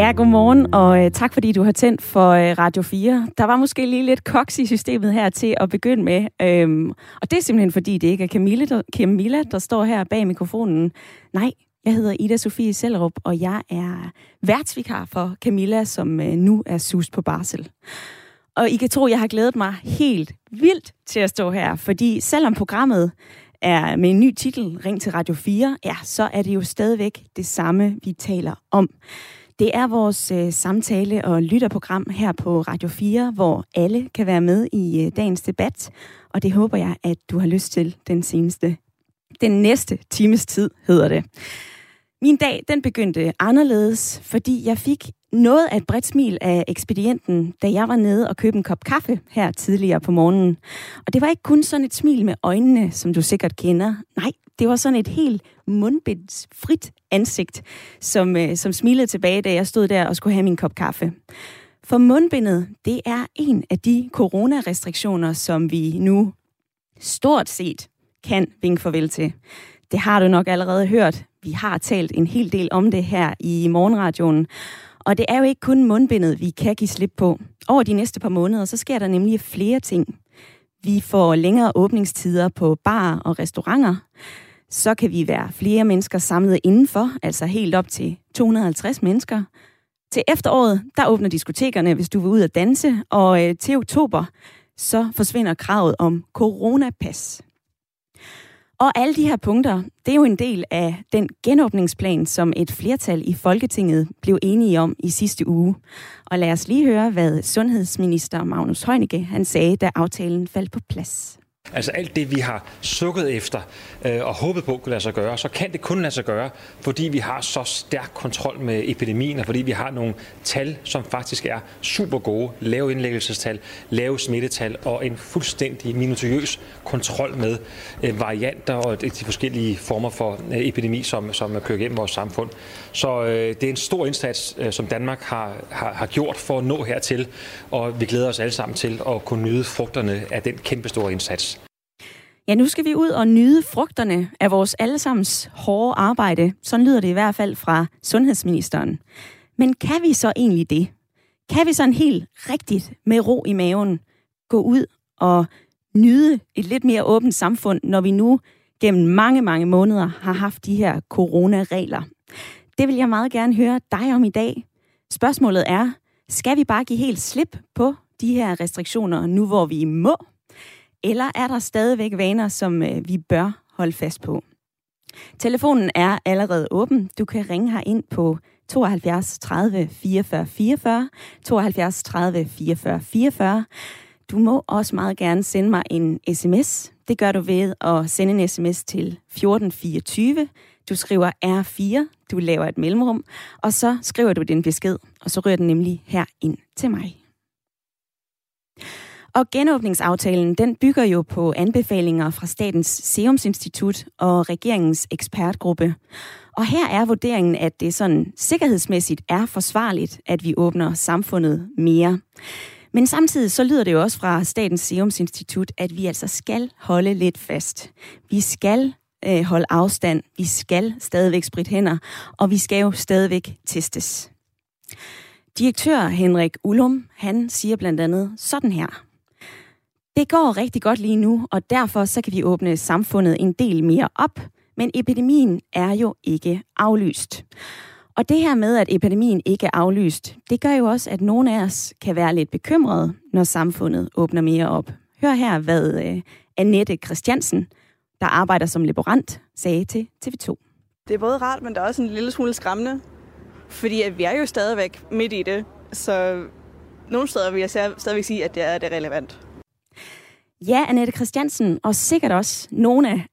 Ja, godmorgen, og øh, tak fordi du har tændt for øh, Radio 4. Der var måske lige lidt koks i systemet her til at begynde med, øhm, og det er simpelthen fordi, det ikke er Camilla der, Camilla, der står her bag mikrofonen. Nej, jeg hedder Ida Sofie Sellerup, og jeg er værtsvikar for Camilla, som øh, nu er sus på barsel. Og I kan tro, jeg har glædet mig helt vildt til at stå her, fordi selvom programmet er med en ny titel, Ring til Radio 4, ja, så er det jo stadigvæk det samme, vi taler om. Det er vores øh, samtale- og lytterprogram her på Radio 4, hvor alle kan være med i øh, dagens debat, og det håber jeg, at du har lyst til den seneste, den næste times tid, hedder det. Min dag, den begyndte anderledes, fordi jeg fik noget af et bredt smil af ekspedienten, da jeg var nede og købte en kop kaffe her tidligere på morgenen. Og det var ikke kun sådan et smil med øjnene, som du sikkert kender. Nej, det var sådan et helt mundbindsfrit ansigt, som, øh, som smilede tilbage, da jeg stod der og skulle have min kop kaffe. For mundbindet, det er en af de coronarestriktioner, som vi nu stort set kan vinke farvel til. Det har du nok allerede hørt. Vi har talt en hel del om det her i morgenradioen. Og det er jo ikke kun mundbindet, vi kan give slip på. Over de næste par måneder, så sker der nemlig flere ting. Vi får længere åbningstider på bar og restauranter. Så kan vi være flere mennesker samlet indenfor, altså helt op til 250 mennesker. Til efteråret, der åbner diskotekerne, hvis du vil ud og danse, og øh, til oktober, så forsvinder kravet om coronapas. Og alle de her punkter, det er jo en del af den genåbningsplan, som et flertal i Folketinget blev enige om i sidste uge. Og lad os lige høre, hvad sundhedsminister Magnus Heunicke han sagde, da aftalen faldt på plads. Altså alt det, vi har sukket efter øh, og håbet på kunne lade sig gøre, så kan det kun lade sig gøre, fordi vi har så stærk kontrol med epidemien, og fordi vi har nogle tal, som faktisk er super gode. Lave indlæggelsestal, lave smittetal og en fuldstændig minutiøs kontrol med øh, varianter og de forskellige former for øh, epidemi, som, som kører gennem vores samfund. Så øh, det er en stor indsats, øh, som Danmark har, har, har gjort for at nå hertil, og vi glæder os alle sammen til at kunne nyde frugterne af den kæmpe store indsats. Ja, nu skal vi ud og nyde frugterne af vores allesammens hårde arbejde. Sådan lyder det i hvert fald fra sundhedsministeren. Men kan vi så egentlig det? Kan vi sådan helt rigtigt med ro i maven gå ud og nyde et lidt mere åbent samfund, når vi nu gennem mange, mange måneder har haft de her coronaregler? Det vil jeg meget gerne høre dig om i dag. Spørgsmålet er, skal vi bare give helt slip på de her restriktioner, nu hvor vi må? Eller er der stadigvæk vaner, som øh, vi bør holde fast på? Telefonen er allerede åben. Du kan ringe her ind på 72 30 44 44, 72 30 44 44. Du må også meget gerne sende mig en sms. Det gør du ved at sende en sms til 1424. Du skriver R4, du laver et mellemrum, og så skriver du din besked, og så rører den nemlig her ind til mig. Og genåbningsaftalen, den bygger jo på anbefalinger fra Statens Serum Institut og regeringens ekspertgruppe. Og her er vurderingen, at det sådan sikkerhedsmæssigt er forsvarligt, at vi åbner samfundet mere. Men samtidig så lyder det jo også fra Statens Serum Institut, at vi altså skal holde lidt fast. Vi skal øh, holde afstand, vi skal stadigvæk spritte hænder, og vi skal jo stadigvæk testes. Direktør Henrik Ullum, han siger blandt andet sådan her. Det går rigtig godt lige nu, og derfor så kan vi åbne samfundet en del mere op, men epidemien er jo ikke aflyst. Og det her med, at epidemien ikke er aflyst, det gør jo også, at nogle af os kan være lidt bekymrede, når samfundet åbner mere op. Hør her, hvad øh, Annette Christiansen, der arbejder som laborant, sagde til TV2. Det er både rart, men der er også en lille smule skræmmende, fordi at vi er jo stadigvæk midt i det, så nogle steder vil jeg stadigvæk sige, at det er det relevant. Ja, Annette Christiansen, og sikkert også nogle af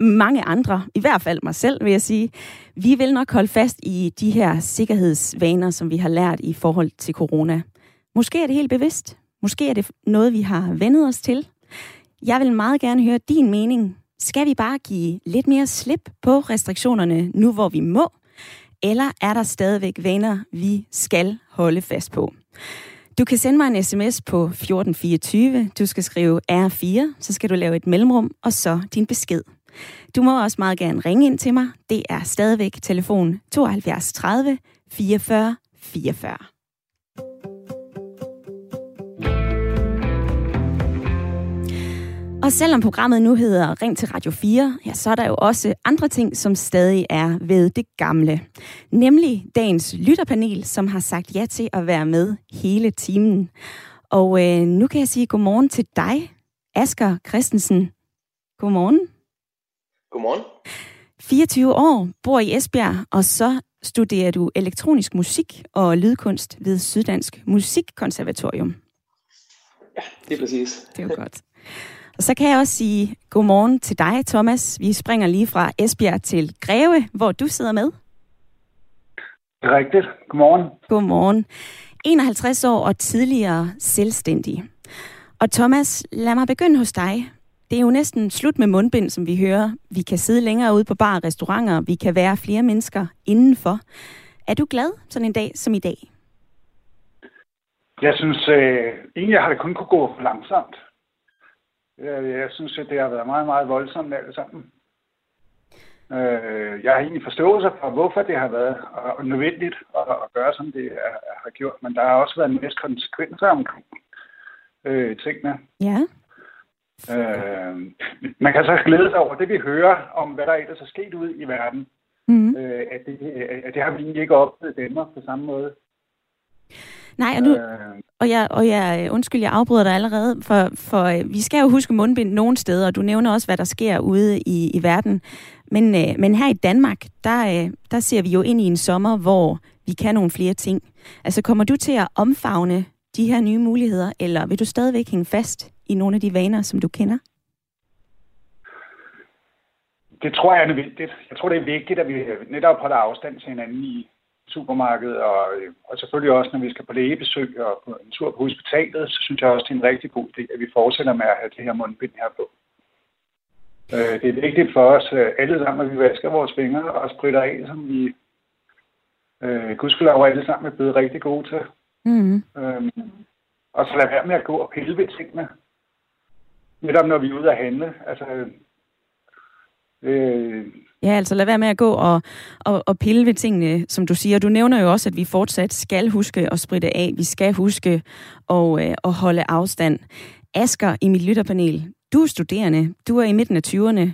mange andre, i hvert fald mig selv, vil jeg sige. Vi vil nok holde fast i de her sikkerhedsvaner, som vi har lært i forhold til corona. Måske er det helt bevidst. Måske er det noget, vi har vendet os til. Jeg vil meget gerne høre din mening. Skal vi bare give lidt mere slip på restriktionerne, nu hvor vi må? Eller er der stadigvæk vaner, vi skal holde fast på? Du kan sende mig en sms på 1424. Du skal skrive R4, så skal du lave et mellemrum, og så din besked. Du må også meget gerne ringe ind til mig. Det er stadigvæk telefon 72 30 44 44. Og selvom programmet nu hedder Ring til Radio 4, ja, så er der jo også andre ting, som stadig er ved det gamle. Nemlig dagens lytterpanel, som har sagt ja til at være med hele timen. Og øh, nu kan jeg sige godmorgen til dig, Asger Christensen. Godmorgen. Godmorgen. 24 år, bor i Esbjerg, og så studerer du elektronisk musik og lydkunst ved Syddansk Musikkonservatorium. Ja, det er præcis. Det er jo godt. Og så kan jeg også sige godmorgen til dig, Thomas. Vi springer lige fra Esbjerg til Greve, hvor du sidder med. Rigtigt. Godmorgen. Godmorgen. 51 år og tidligere selvstændig. Og Thomas, lad mig begynde hos dig. Det er jo næsten slut med mundbind, som vi hører. Vi kan sidde længere ude på bar og restauranter. Vi kan være flere mennesker indenfor. Er du glad sådan en dag som i dag? Jeg synes øh, egentlig, jeg har det kun kunne gå for langsomt. Jeg, jeg synes, at det har været meget, meget voldsomt alt sammen. Øh, jeg har egentlig forståelse for, hvorfor det har været nødvendigt at, at gøre, som det har gjort. Men der har også været en masse konsekvenser omkring øh, tingene. Ja. Øh, man kan så glæde sig over det, vi hører om, hvad der ellers er sket ud i verden. Mm. Øh, at, det, at det har vi ikke oplevet i Danmark på samme måde. Nej, og, nu, øh, og, jeg, og jeg, undskyld, jeg afbryder dig allerede, for, for øh, vi skal jo huske mundbind nogle steder, og du nævner også, hvad der sker ude i, i verden. Men, øh, men her i Danmark, der, øh, der ser vi jo ind i en sommer, hvor vi kan nogle flere ting. Altså kommer du til at omfavne de her nye muligheder, eller vil du stadigvæk hænge fast i nogle af de vaner, som du kender? Det tror jeg er nødvendigt. Jeg tror, det er vigtigt, at vi netop holder afstand til hinanden i supermarkedet, og, og selvfølgelig også, når vi skal på lægebesøg og på en tur på hospitalet, så synes jeg også, det er en rigtig god idé, at vi fortsætter med at have det her mundbind her på. Øh, det er vigtigt for os øh, alle sammen, at vi vasker vores fingre og spritter af, som vi øh, gudskelov alle sammen er blevet rigtig gode til. Mm. Øhm, og så lad være med at gå og pille ved tingene. Netop når vi er ude at handle. Altså, øh, ja, altså lad være med at gå og, og, og pille ved tingene, som du siger. Du nævner jo også, at vi fortsat skal huske at spritte af. Vi skal huske at, øh, at holde afstand. Asker i mit lytterpanel, du er studerende. Du er i midten af 20'erne.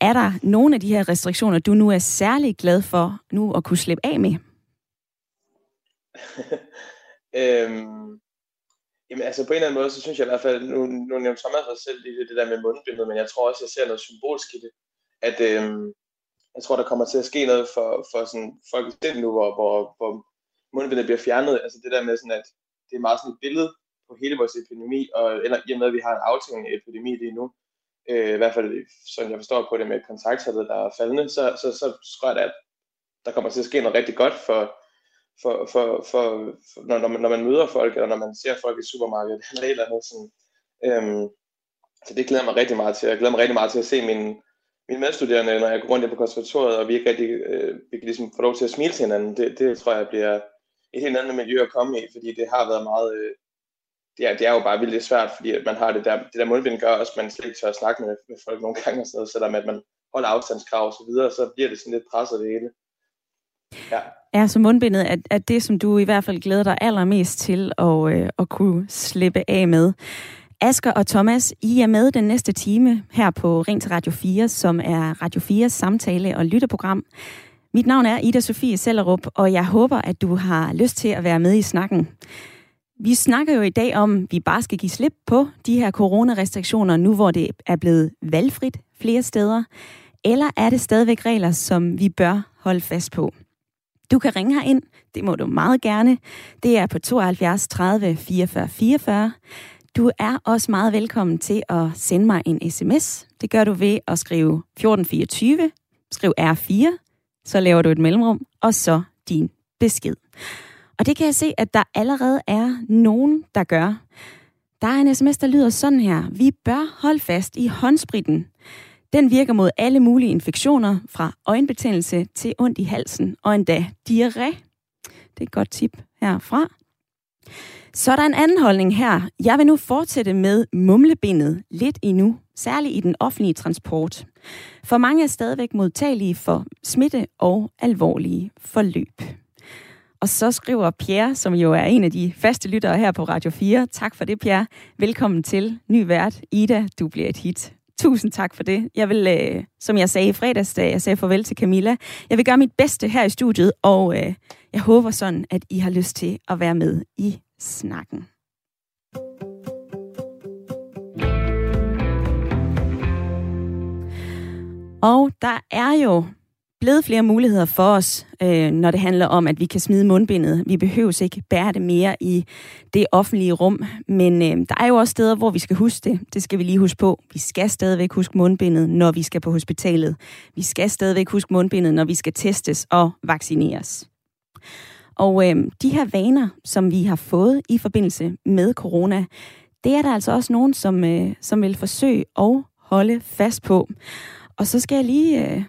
Er der nogle af de her restriktioner, du nu er særlig glad for nu at kunne slippe af med? øhm, jamen altså på en eller anden måde, så synes jeg i hvert fald, nu, nu nævnte Thomas sig selv lige det der med mundbindet, men jeg tror også, jeg ser noget symbolsk i det. At øhm, jeg tror, der kommer til at ske noget for, for sådan, folk i nu, hvor, hvor, hvor mundbindet bliver fjernet. Altså det der med sådan, at det er meget sådan et billede på hele vores epidemi, og eller i og med, at vi har en aftagende epidemi lige nu, øh, i hvert fald sådan jeg forstår på det med kontakttallet, der er faldende, så, så, så, så tror jeg, at der kommer til at ske noget rigtig godt for, for, for, for, for når, når, man, når man møder folk, eller når man ser folk i supermarkedet, eller et eller andet sådan. Øhm, så det glæder mig rigtig meget til. Jeg glæder mig rigtig meget til at se mine, mine medstuderende, når jeg går rundt på konservatoriet, og vi ikke rigtig øh, vi kan ligesom få lov til at smile til hinanden. Det, det tror jeg bliver et helt andet miljø at komme i, fordi det har været meget... Øh, det, er, det er jo bare vildt svært, fordi at man har det der, det der mundbind gør også, at man slet ikke tør at snakke med, med folk nogle gange, og sådan noget, selvom at man holder afstandskrav og så videre, så bliver det sådan lidt presset det hele. Ja. Ja, så mundbindet at, er det, som du i hvert fald glæder dig allermest til at, øh, at kunne slippe af med. Asker og Thomas, I er med den næste time her på Ring til Radio 4, som er Radio 4's samtale- og lytteprogram. Mit navn er Ida Sofie Sellerup, og jeg håber, at du har lyst til at være med i snakken. Vi snakker jo i dag om, at vi bare skal give slip på de her coronarestriktioner, nu hvor det er blevet valgfrit flere steder. Eller er det stadigvæk regler, som vi bør holde fast på? Du kan ringe ind. Det må du meget gerne. Det er på 72 30 44 44. Du er også meget velkommen til at sende mig en sms. Det gør du ved at skrive 1424, skriv R4, så laver du et mellemrum, og så din besked. Og det kan jeg se, at der allerede er nogen, der gør. Der er en sms, der lyder sådan her. Vi bør holde fast i håndspritten. Den virker mod alle mulige infektioner, fra øjenbetændelse til ondt i halsen og endda diarré. Det er et godt tip herfra. Så er der en anden holdning her. Jeg vil nu fortsætte med mumlebindet lidt endnu, særligt i den offentlige transport. For mange er stadigvæk modtagelige for smitte og alvorlige forløb. Og så skriver Pierre, som jo er en af de faste lyttere her på Radio 4. Tak for det, Pierre. Velkommen til ny vært. Ida, du bliver et hit. Tusind tak for det. Jeg vil, øh, som jeg sagde i fredags, da jeg sagde farvel til Camilla, jeg vil gøre mit bedste her i studiet, og øh, jeg håber sådan, at I har lyst til at være med i snakken. Og der er jo blevet flere muligheder for os, øh, når det handler om, at vi kan smide mundbindet. Vi behøver ikke bære det mere i det offentlige rum, men øh, der er jo også steder, hvor vi skal huske det. Det skal vi lige huske på. Vi skal stadigvæk huske mundbindet, når vi skal på hospitalet. Vi skal stadigvæk huske mundbindet, når vi skal testes og vaccineres. Og øh, de her vaner, som vi har fået i forbindelse med corona, det er der altså også nogen, som, øh, som vil forsøge at holde fast på. Og så skal jeg lige øh,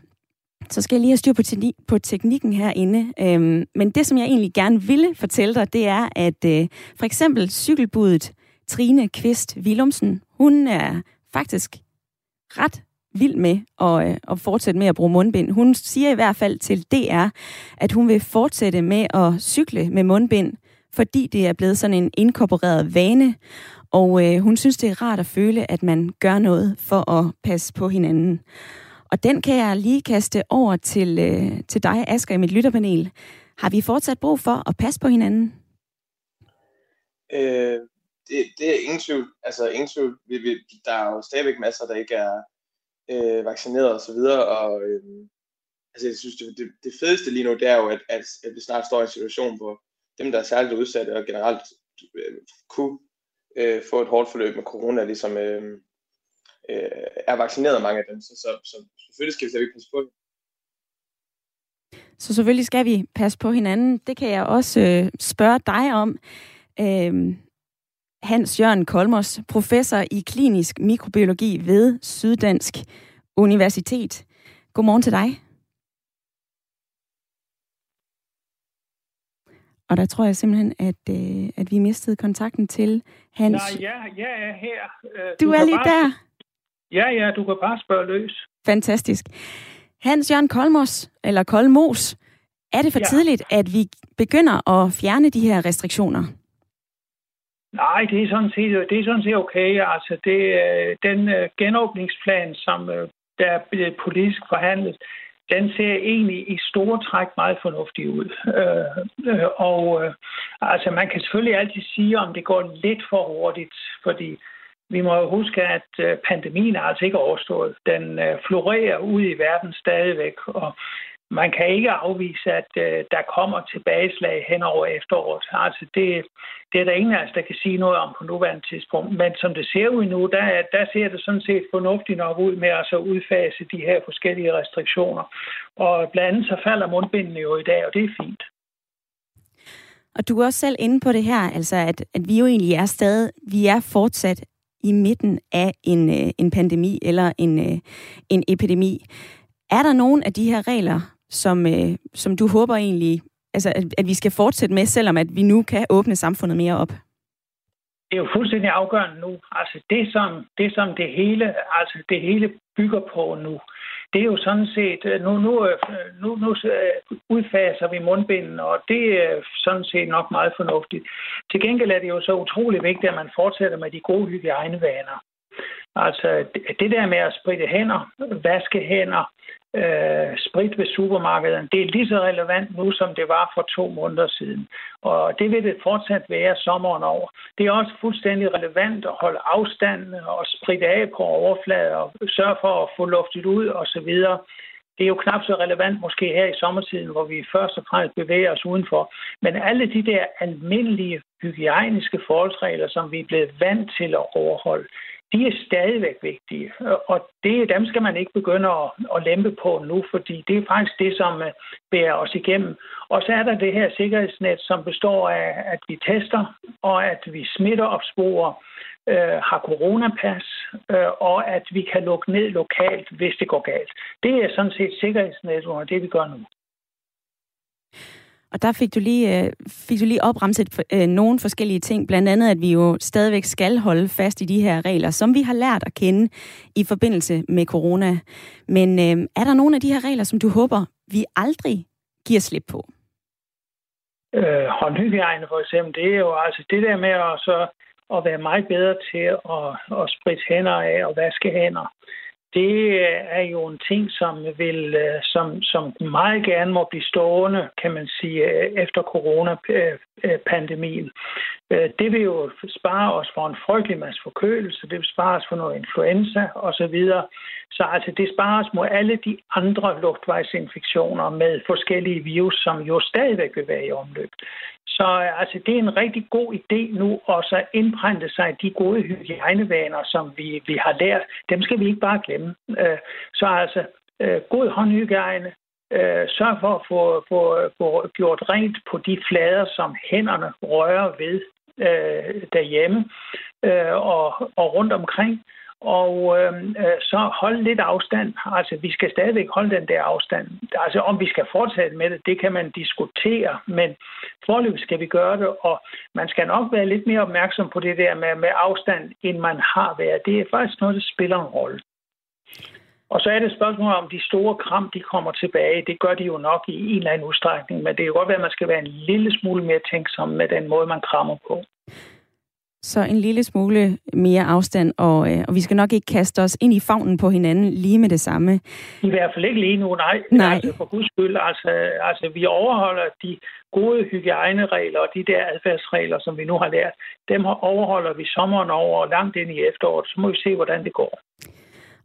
så skal jeg lige have styr på, te- på teknikken herinde. Øhm, men det, som jeg egentlig gerne ville fortælle dig, det er, at øh, for eksempel cykelbudet Trine Kvist Willumsen, hun er faktisk ret vild med at, øh, at fortsætte med at bruge mundbind. Hun siger i hvert fald til DR, at hun vil fortsætte med at cykle med mundbind, fordi det er blevet sådan en inkorporeret vane, og øh, hun synes, det er rart at føle, at man gør noget for at passe på hinanden. Og den kan jeg lige kaste over til, øh, til dig, Asger, i mit lytterpanel. Har vi fortsat brug for at passe på hinanden? Øh, det, det er ingen tvivl. Altså ingen tvivl. Vi, vi, der er jo stadigvæk masser, der ikke er øh, vaccineret osv. Og, og øh, altså, jeg synes, det, det, det fedeste lige nu, det er jo, at, at, at vi snart står i en situation, hvor dem, der er særligt udsatte og generelt øh, kunne øh, få et hårdt forløb med corona, ligesom øh, øh, er vaccineret mange af dem. Så, så, så selvfølgelig skal vi stadigvæk passe på Så selvfølgelig skal vi passe på hinanden. Det kan jeg også øh, spørge dig om. Øhm, Hans Jørgen Kolmos, professor i klinisk mikrobiologi ved Syddansk Universitet. Godmorgen til dig. Og der tror jeg simpelthen, at, øh, at vi mistede kontakten til Hans. Nej, ja, jeg er her. Øh, du, du er lige bare... der. Ja, ja, du kan bare spørge løs. Fantastisk. Hans Jørgen Kolmos, eller Kolmos, er det for ja. tidligt, at vi begynder at fjerne de her restriktioner? Nej, det er sådan set, det er sådan set okay. Altså, det, øh, den øh, genåbningsplan, som øh, der er politisk forhandlet, den ser egentlig i store træk meget fornuftig ud. Og altså, man kan selvfølgelig altid sige, om det går lidt for hurtigt, fordi vi må jo huske, at pandemien er altså ikke overstået. Den florerer ud i verden stadigvæk, og man kan ikke afvise, at øh, der kommer tilbageslag hen over efteråret. Altså det, det er der ingen af os, der kan sige noget om på nuværende tidspunkt. Men som det ser ud nu, der, der ser det sådan set fornuftigt nok ud med altså at så udfase de her forskellige restriktioner. Og blandt andet så falder mundbindene jo i dag, og det er fint. Og du er også selv inde på det her, altså at, at vi jo egentlig er stadig, vi er fortsat i midten af en, øh, en pandemi eller en, øh, en epidemi. Er der nogen af de her regler, som, øh, som du håber egentlig, altså at, at vi skal fortsætte med, selvom at vi nu kan åbne samfundet mere op? Det er jo fuldstændig afgørende nu. Altså det, som det, som det hele, altså det hele bygger på nu, det er jo sådan set, øh, nu, nu, øh, nu, nu øh, udfaser vi mundbinden, og det er sådan set nok meget fornuftigt. Til gengæld er det jo så utrolig vigtigt, at man fortsætter med de gode hygiejnevaner. Altså det der med at spritte hænder, vaske hænder, øh, sprit ved supermarkederne, det er lige så relevant nu, som det var for to måneder siden. Og det vil det fortsat være sommeren over. Det er også fuldstændig relevant at holde afstanden og spritte af på overflader og sørge for at få luftet ud osv. Det er jo knap så relevant måske her i sommertiden, hvor vi først og fremmest bevæger os udenfor. Men alle de der almindelige hygiejniske forholdsregler, som vi er blevet vant til at overholde, de er stadigvæk vigtige, og det, dem skal man ikke begynde at, at lempe på nu, fordi det er faktisk det, som øh, bærer os igennem. Og så er der det her sikkerhedsnet, som består af, at vi tester, og at vi smitter opsporer, øh, har coronapas, øh, og at vi kan lukke ned lokalt, hvis det går galt. Det er sådan set sikkerhedsnet under det, vi gør nu. Og der fik du lige, øh, fik du lige opremset øh, nogle forskellige ting, blandt andet at vi jo stadigvæk skal holde fast i de her regler, som vi har lært at kende i forbindelse med corona. Men øh, er der nogle af de her regler, som du håber, vi aldrig giver slip på? Øh, håndhygiejne for eksempel, det er jo altså det der med at, så, at være meget bedre til at, at spritte hænder af og vaske hænder det er jo en ting, som vil, øh, som, som meget gerne må blive stående, kan man sige, øh, efter coronapandemien. Øh, det vil jo spare os for en frygtelig masse forkølelse, det vil spare os for noget influenza osv. Så altså, det sparer os mod alle de andre luftvejsinfektioner med forskellige virus, som jo stadigvæk vil være i omløb. Så altså, det er en rigtig god idé nu at så indprænte sig de gode hygiejnevaner, som vi, vi har lært. Dem skal vi ikke bare glemme. Øh, så altså, øh, god håndhygiejne, øh, sørg for at få, få, få gjort rent på de flader, som hænderne rører ved derhjemme og, og rundt omkring og øhm, øh, så holde lidt afstand. Altså, vi skal stadigvæk holde den der afstand. Altså, om vi skal fortsætte med det, det kan man diskutere, men forløbet skal vi gøre det, og man skal nok være lidt mere opmærksom på det der med, med afstand, end man har været. Det er faktisk noget, der spiller en rolle. Og så er det et spørgsmål om, de store kram, de kommer tilbage. Det gør de jo nok i en eller anden udstrækning, men det kan godt være, at man skal være en lille smule mere tænksom med den måde, man krammer på. Så en lille smule mere afstand, og, øh, og vi skal nok ikke kaste os ind i favnen på hinanden lige med det samme. I hvert fald ikke lige nu, nej. nej. Altså, for guds skyld, altså, altså vi overholder de gode hygiejneregler og de der adfærdsregler, som vi nu har lært. Dem overholder vi sommeren over og langt ind i efteråret. Så må vi se, hvordan det går.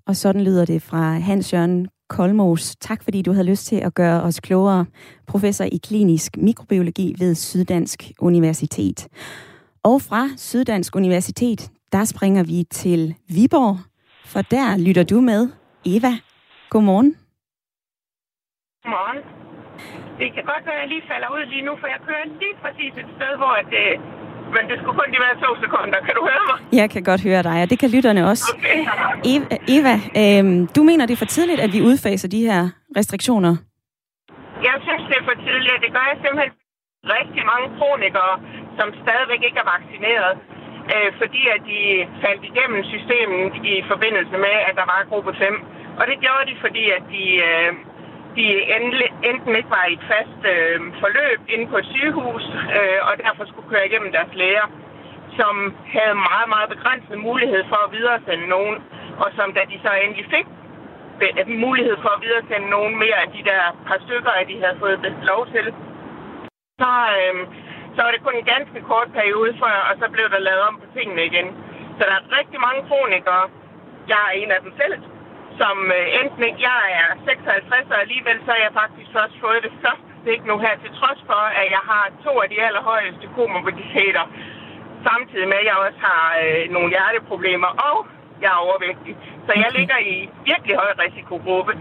Og sådan lyder det fra Hans Jørgen Kolmos. Tak fordi du havde lyst til at gøre os klogere. Professor i klinisk mikrobiologi ved Syddansk Universitet. Og fra Syddansk Universitet, der springer vi til Viborg, for der lytter du med. Eva, godmorgen. Godmorgen. Det kan godt være, at jeg lige falder ud lige nu, for jeg kører lige præcis et sted, hvor det, øh, men det skulle kun lige være to sekunder. Kan du høre mig? Jeg kan godt høre dig, og det kan lytterne også. Okay. Eva, Eva øh, du mener, det er for tidligt, at vi udfaser de her restriktioner? Jeg synes, det er for tidligt. Det gør jeg simpelthen rigtig mange kronikere, som stadigvæk ikke er vaccineret, øh, fordi at de faldt igennem systemet i forbindelse med, at der var gruppe 5. Og det gjorde de, fordi at de, øh, de enten ikke var i et fast øh, forløb inde på et sygehus, øh, og derfor skulle køre igennem deres læger, som havde meget, meget begrænset mulighed for at videresende nogen, og som da de så endelig fik øh, mulighed for at videresende nogen mere af de der par stykker, at de havde fået lov til, så, øh, så var det kun en ganske kort periode før, og så blev der lavet om på tingene igen. Så der er rigtig mange kronikere. Jeg er en af dem selv, som øh, enten ikke, jeg er 56, og alligevel så er jeg faktisk først fået det første stik nu her, til trods for, at jeg har to af de allerhøjeste komorbiditeter, samtidig med, at jeg også har øh, nogle hjerteproblemer, og jeg er overvægtig. Så jeg ligger i virkelig høj risikogruppe.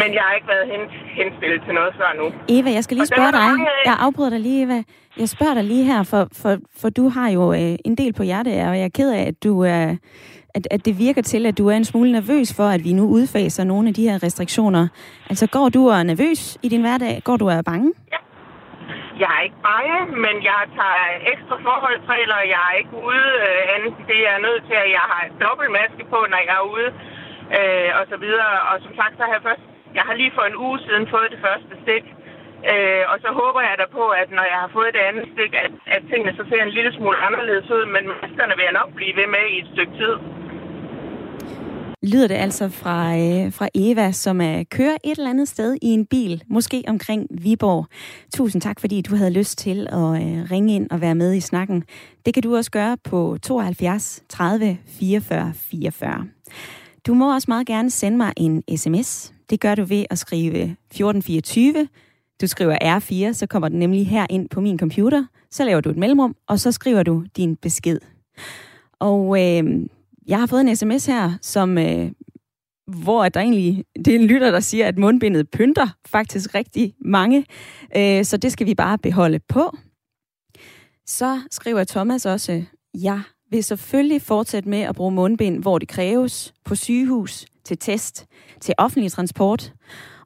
Men jeg har ikke været hen, henstillet til noget før nu. Eva, jeg skal lige spørge dig. Jeg afbryder dig lige, Eva. Jeg spørger dig lige her, for, for, for du har jo øh, en del på hjertet, og jeg er ked af, at du øh, At, at det virker til, at du er en smule nervøs for, at vi nu udfaser nogle af de her restriktioner. Altså, går du og er nervøs i din hverdag? Går du og er bange? Ja. Jeg er ikke bange, men jeg tager ekstra forholdsregler. Jeg er ikke ude øh, andet det er nødt til, at jeg har dobbeltmaske på, når jeg er ude, øh, og så videre. Og som sagt, så har jeg først jeg har lige for en uge siden fået det første stik, øh, og så håber jeg da på, at når jeg har fået det andet stik, at, at tingene så ser en lille smule anderledes ud, men maskerne vil jeg nok blive ved med i et stykke tid. Lyder det altså fra, øh, fra Eva, som er kører et eller andet sted i en bil, måske omkring Viborg. Tusind tak, fordi du havde lyst til at øh, ringe ind og være med i snakken. Det kan du også gøre på 72 30 44 44. Du må også meget gerne sende mig en sms. Det gør du ved at skrive 1424. Du skriver R4, så kommer den nemlig her ind på min computer. Så laver du et mellemrum, og så skriver du din besked. Og øh, jeg har fået en sms her, som, øh, hvor der egentlig, det er en lytter, der siger, at mundbindet pynter faktisk rigtig mange. Øh, så det skal vi bare beholde på. Så skriver Thomas også, jeg vil selvfølgelig fortsætte med at bruge mundbind, hvor det kræves, på sygehus, til test, til offentlig transport.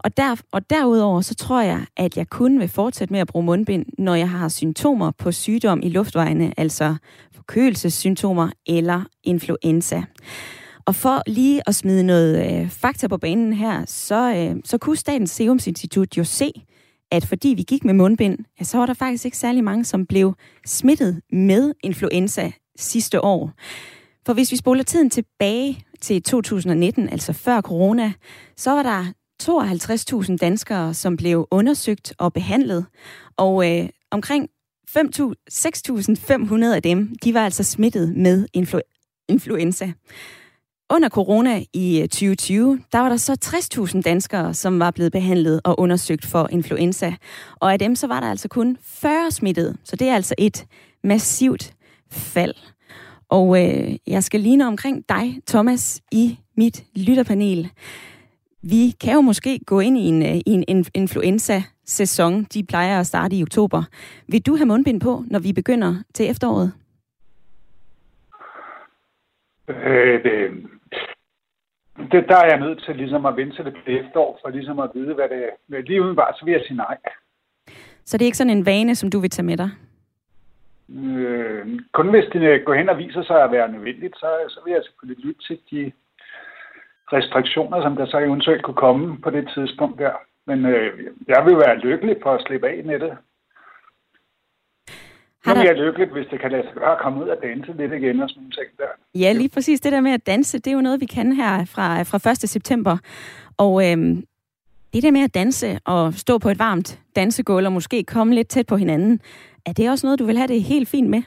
Og, der, og derudover så tror jeg, at jeg kun vil fortsætte med at bruge mundbind, når jeg har symptomer på sygdom i luftvejene, altså forkølelsessymptomer eller influenza. Og for lige at smide noget øh, fakta på banen her, så, øh, så kunne Statens Serum Institut jo se, at fordi vi gik med mundbind, ja, så var der faktisk ikke særlig mange, som blev smittet med influenza sidste år. For hvis vi spoler tiden tilbage til 2019, altså før corona, så var der 52.000 danskere, som blev undersøgt og behandlet, og øh, omkring 6.500 af dem, de var altså smittet med influ- influenza. Under corona i øh, 2020, der var der så 60.000 danskere, som var blevet behandlet og undersøgt for influenza. Og af dem så var der altså kun 40 smittede. Så det er altså et massivt fald. Og øh, jeg skal lige omkring dig, Thomas, i mit lytterpanel. Vi kan jo måske gå ind i en, øh, i en influenza-sæson. De plejer at starte i oktober. Vil du have mundbind på, når vi begynder til efteråret? Øh, det, det, der er jeg nødt til ligesom at vente til det efterår, for ligesom at vide, hvad det er. Lige udenbart, så vil jeg sige nej. Så det er ikke sådan en vane, som du vil tage med dig? Øh, kun hvis det går hen og viser sig at være nødvendigt, så, så vil jeg selvfølgelig lytte til de restriktioner, som der så eventuelt kunne komme på det tidspunkt der. Men øh, jeg vil være lykkelig for at slippe af med det. Har der... Jeg er lykkelig, hvis det kan lade sig gøre at komme ud og danse lidt igen og sådan nogle ting der. Ja, lige præcis. Det der med at danse, det er jo noget, vi kan her fra, fra 1. september. Og øhm, det der med at danse og stå på et varmt dansegulv og måske komme lidt tæt på hinanden, er det også noget, du vil have det helt fint med?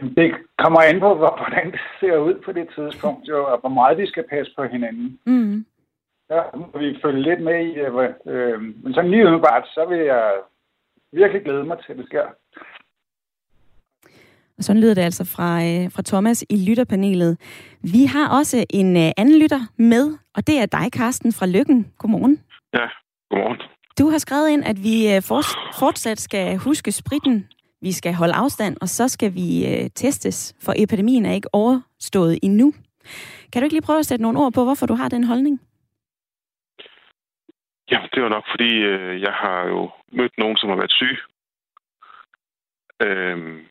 Det kommer an på, hvordan det ser ud på det tidspunkt, jo, og hvor meget vi skal passe på hinanden. Mm. Ja, må vi følge lidt med i. Øh, øh, men sådan lige umiddelbart, så vil jeg virkelig glæde mig til, at det sker. Og sådan lyder det altså fra, øh, fra Thomas i lytterpanelet. Vi har også en øh, anden lytter med, og det er dig, Karsten fra Lykken. Godmorgen. Ja, godmorgen. Du har skrevet ind, at vi øh, fortsat skal huske spritten, vi skal holde afstand, og så skal vi øh, testes, for epidemien er ikke overstået endnu. Kan du ikke lige prøve at sætte nogle ord på, hvorfor du har den holdning? Ja, det var nok, fordi øh, jeg har jo mødt nogen, som har været syge, øh,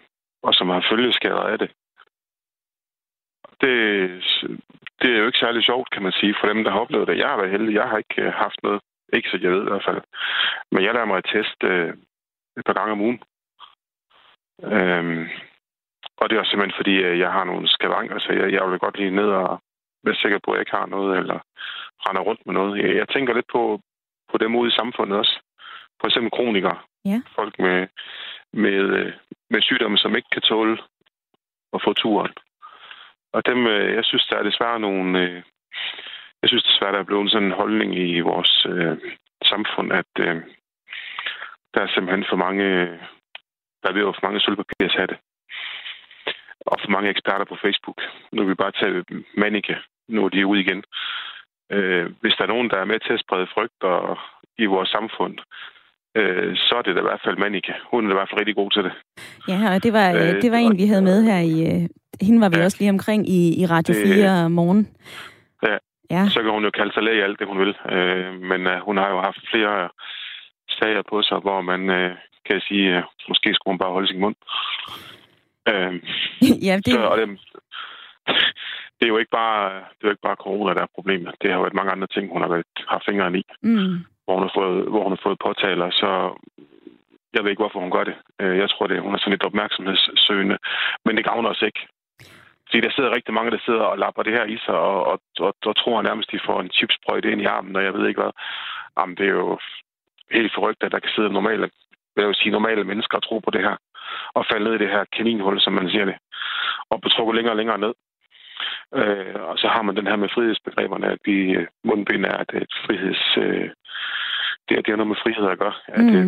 og som har følgeskader af det. det. Det er jo ikke særlig sjovt, kan man sige, for dem, der har oplevet det. Jeg har været heldig. Jeg har ikke øh, haft noget. Ikke så jeg ved i hvert fald. Men jeg lader mig teste øh, et par gange om ugen. Øhm, og det er også simpelthen fordi, øh, jeg har nogle skavanker, så jeg, jeg vil godt lige ned og være sikker på, at jeg ikke har noget, eller render rundt med noget. Jeg, jeg tænker lidt på, på dem ude i samfundet også. For eksempel kronikere. Ja. Folk med, med, øh, med sygdomme, som ikke kan tåle at få turen. Og dem, øh, jeg synes, der er desværre nogle... Jeg synes desværre, der er blevet sådan en holdning i vores øh, samfund, at øh, der er simpelthen for mange... Der er jo for mange sølvpapirshatte. Og for mange eksperter på Facebook. Nu vil vi bare tage Manike. Nu er de ude igen. Øh, hvis der er nogen, der er med til at sprede frygt og, i vores samfund, øh, så er det da i hvert fald Manike. Hun er i hvert fald rigtig god til det. Ja, og det var, øh, det var en, vi havde med her i... Øh, hende var vi ja, også lige omkring i, i Radio 4 øh, morgen. Ja, ja, så kan hun jo kalde sig læge alt det, hun vil. Øh, men øh, hun har jo haft flere sager på sig, hvor man øh, kan sige, øh, måske skulle hun bare holde sin mund. Øh, ja, det... Så, og det, det er jo ikke bare, det er jo ikke bare corona, der er problemet. Det har jo været mange andre ting, hun har været, har fingrene i. Mm. Hvor, hun har fået, hvor hun har fået påtaler, så jeg ved ikke, hvorfor hun gør det. Øh, jeg tror, det hun er sådan lidt opmærksomhedssøgende. Men det gavner os ikke. Fordi der sidder rigtig mange, der sidder og lapper det her i sig, og, og, og, og tror nærmest, de får en chipsprøjte ind i armen, og jeg ved ikke hvad. Jamen, det er jo helt forrygt, at der kan sidde normale, vil jeg sige, normale mennesker og tro på det her, og falde ned i det her kaninhul, som man siger det, og betrukket længere og længere ned. Øh, og så har man den her med frihedsbegreberne, at vi øh, mundbind er at et friheds... Øh, det, det er noget med frihed at gøre. At, mm. Øh,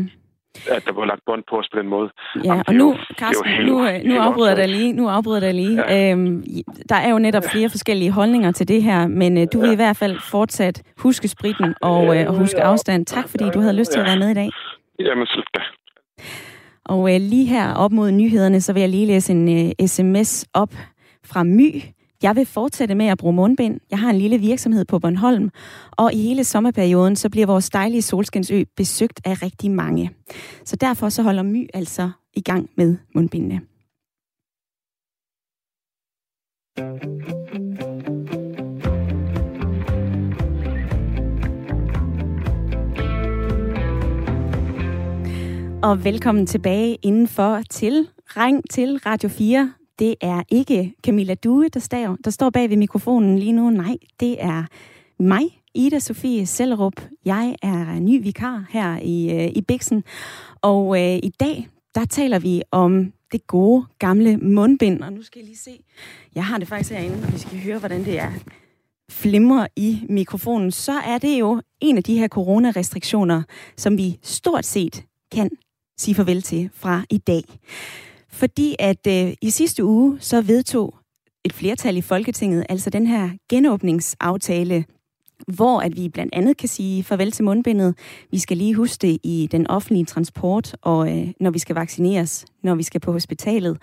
at der var lagt bånd på os på den måde. Ja, Jamen, og nu, jo, Carsten, helt, nu, øh, nu afbryder jeg dig lige. Nu afbryder jeg dig lige. Ja. Øhm, der er jo netop flere forskellige holdninger til det her, men øh, du vil i hvert fald fortsat huske spritten og, øh, og huske afstand. Tak, fordi du havde lyst til at være med i dag. Jamen, så da. Og øh, lige her op mod nyhederne, så vil jeg lige læse en øh, sms op fra My. Jeg vil fortsætte med at bruge mundbind. Jeg har en lille virksomhed på Bornholm, og i hele sommerperioden, så bliver vores dejlige solskinsø besøgt af rigtig mange. Så derfor så holder My altså i gang med mundbindene. Og velkommen tilbage indenfor til Ring til Radio 4. Det er ikke Camilla Due, der, står, der står bag ved mikrofonen lige nu. Nej, det er mig, Ida Sofie Sellerup. Jeg er ny vikar her i, øh, i Bixen. Og øh, i dag, der taler vi om det gode gamle mundbind. Og nu skal jeg lige se. Jeg har det faktisk herinde, vi skal høre, hvordan det er flimrer i mikrofonen. Så er det jo en af de her coronarestriktioner, som vi stort set kan sige farvel til fra i dag. Fordi at øh, i sidste uge så vedtog et flertal i Folketinget, altså den her genåbningsaftale, hvor at vi blandt andet kan sige farvel til mundbindet. Vi skal lige huske det i den offentlige transport, og øh, når vi skal vaccineres, når vi skal på hospitalet.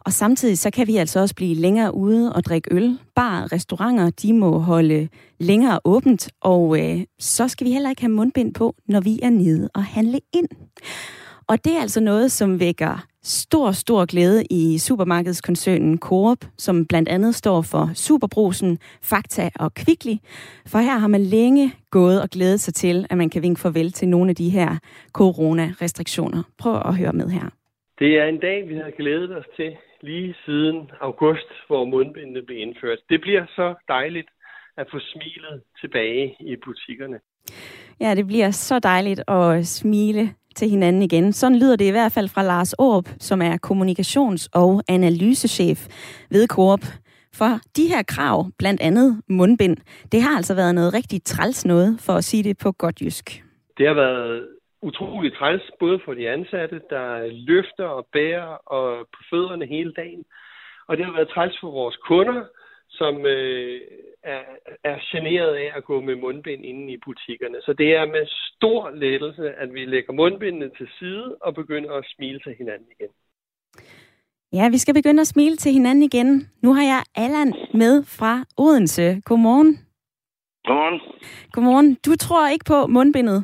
Og samtidig så kan vi altså også blive længere ude og drikke øl. Bar, restauranter, de må holde længere åbent, og øh, så skal vi heller ikke have mundbind på, når vi er nede og handle ind. Og det er altså noget, som vækker stor, stor glæde i supermarkedskoncernen Coop, som blandt andet står for Superbrusen, Fakta og Kvickly. For her har man længe gået og glædet sig til, at man kan vinke farvel til nogle af de her corona-restriktioner. Prøv at høre med her. Det er en dag, vi har glædet os til lige siden august, hvor mundbindene blev indført. Det bliver så dejligt at få smilet tilbage i butikkerne. Ja, det bliver så dejligt at smile til hinanden igen. Sådan lyder det i hvert fald fra Lars Aarup, som er kommunikations- og analysechef ved Coop. For de her krav, blandt andet mundbind, det har altså været noget rigtig træls noget, for at sige det på godt jysk. Det har været utroligt træls, både for de ansatte, der løfter og bærer og på fødderne hele dagen. Og det har været træls for vores kunder, som øh, er, er generet af at gå med mundbind inde i butikkerne. Så det er med stor lettelse, at vi lægger mundbindene til side og begynder at smile til hinanden igen. Ja, vi skal begynde at smile til hinanden igen. Nu har jeg Allan med fra Odense. Godmorgen. Godmorgen. Godmorgen. Du tror ikke på mundbindet.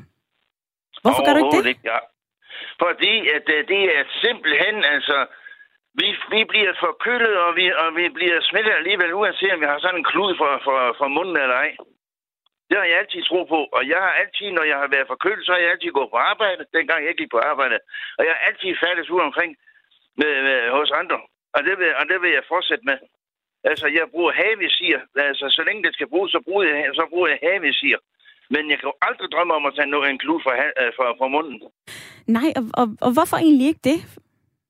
Hvorfor gør du ikke det? Ikke, ja. Fordi at, uh, det er simpelthen, altså, vi, vi bliver forkølet, og vi, og vi bliver smittet alligevel, uanset om vi har sådan en klud for, for, for munden eller ej. Det har jeg altid tro på, og jeg har altid, når jeg har været forkølet, så har jeg altid gået på arbejde, dengang jeg gik på arbejde. Og jeg har altid færdes ud omkring med, med, hos andre, og det, vil, og det vil jeg fortsætte med. Altså, jeg bruger havesir. Altså, så længe det skal bruges, så bruger jeg, så bruger jeg havesir. Men jeg kan jo aldrig drømme om at tage en klud fra, fra, fra munden. Nej, og, og, og hvorfor egentlig ikke det?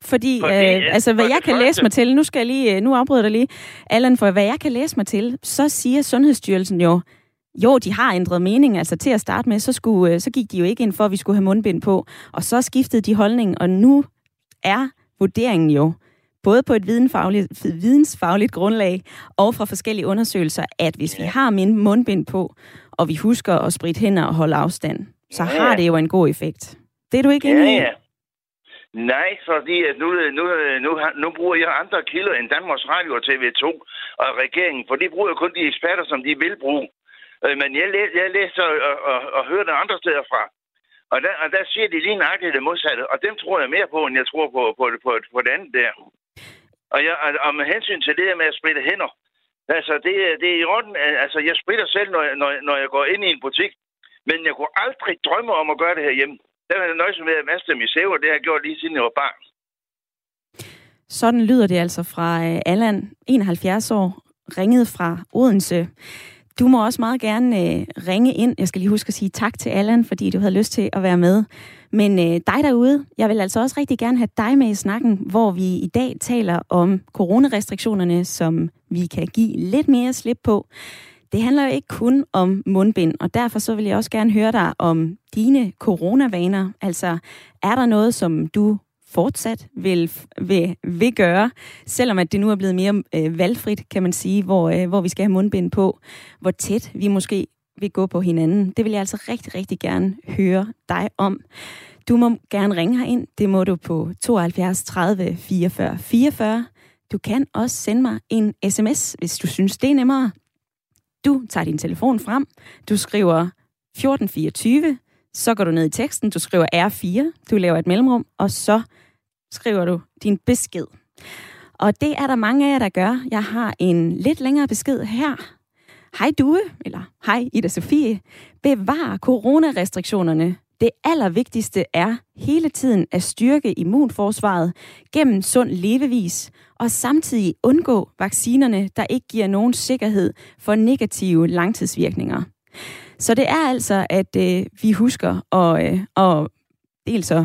Fordi, Fordi øh, altså, hvad jeg kan første... læse mig til, nu skal jeg lige, nu afbryder jeg lige, Allan, for hvad jeg kan læse mig til, så siger Sundhedsstyrelsen jo, jo, de har ændret mening, altså til at starte med, så, skulle, øh, så gik de jo ikke ind for, at vi skulle have mundbind på, og så skiftede de holdning, og nu er vurderingen jo, både på et vidensfagligt, vidensfagligt grundlag og fra forskellige undersøgelser, at hvis vi har mundbind på, og vi husker at spritte hænder og holde afstand, så ja. har det jo en god effekt. Det er du ikke ja, enig i? Ja. Nej, fordi at nu, nu, nu, nu bruger jeg andre kilder end Danmarks Radio og TV2 og regeringen, for de bruger kun de eksperter, som de vil bruge. Øh, men jeg, læ jeg læser og, og, og hører det andre steder fra. Og der, og der siger de lige nøjagtigt det modsatte, og dem tror jeg mere på, end jeg tror på, på, på, på det andet der. Og, jeg, og med hensyn til det med at spritte hænder, altså det, det er i orden, altså jeg spritter selv, når, når, når jeg går ind i en butik, men jeg kunne aldrig drømme om at gøre det her hjemme. Der er jeg nøjes med at vaske dem i sæve, det har jeg gjort lige siden jeg var barn. Sådan lyder det altså fra øh, Allan, 71 år, ringet fra Odense. Du må også meget gerne øh, ringe ind. Jeg skal lige huske at sige tak til Allan, fordi du havde lyst til at være med. Men øh, dig derude, jeg vil altså også rigtig gerne have dig med i snakken, hvor vi i dag taler om coronarestriktionerne, som vi kan give lidt mere slip på. Det handler jo ikke kun om mundbind, og derfor så vil jeg også gerne høre dig om dine coronavaner. Altså, er der noget, som du fortsat vil, vil, vil gøre, selvom at det nu er blevet mere øh, valgfrit, kan man sige, hvor, øh, hvor vi skal have mundbind på, hvor tæt vi måske vil gå på hinanden. Det vil jeg altså rigtig, rigtig gerne høre dig om. Du må gerne ringe ind. Det må du på 72 30 44 44. Du kan også sende mig en sms, hvis du synes, det er nemmere. Du tager din telefon frem, du skriver 1424, så går du ned i teksten, du skriver R4, du laver et mellemrum, og så skriver du din besked. Og det er der mange af jer, der gør. Jeg har en lidt længere besked her. Hej Due, eller hej Ida Sofie. Bevar coronarestriktionerne. Det allervigtigste er hele tiden at styrke immunforsvaret gennem sund levevis, og samtidig undgå vaccinerne, der ikke giver nogen sikkerhed for negative langtidsvirkninger. Så det er altså, at øh, vi husker at, øh, at dels at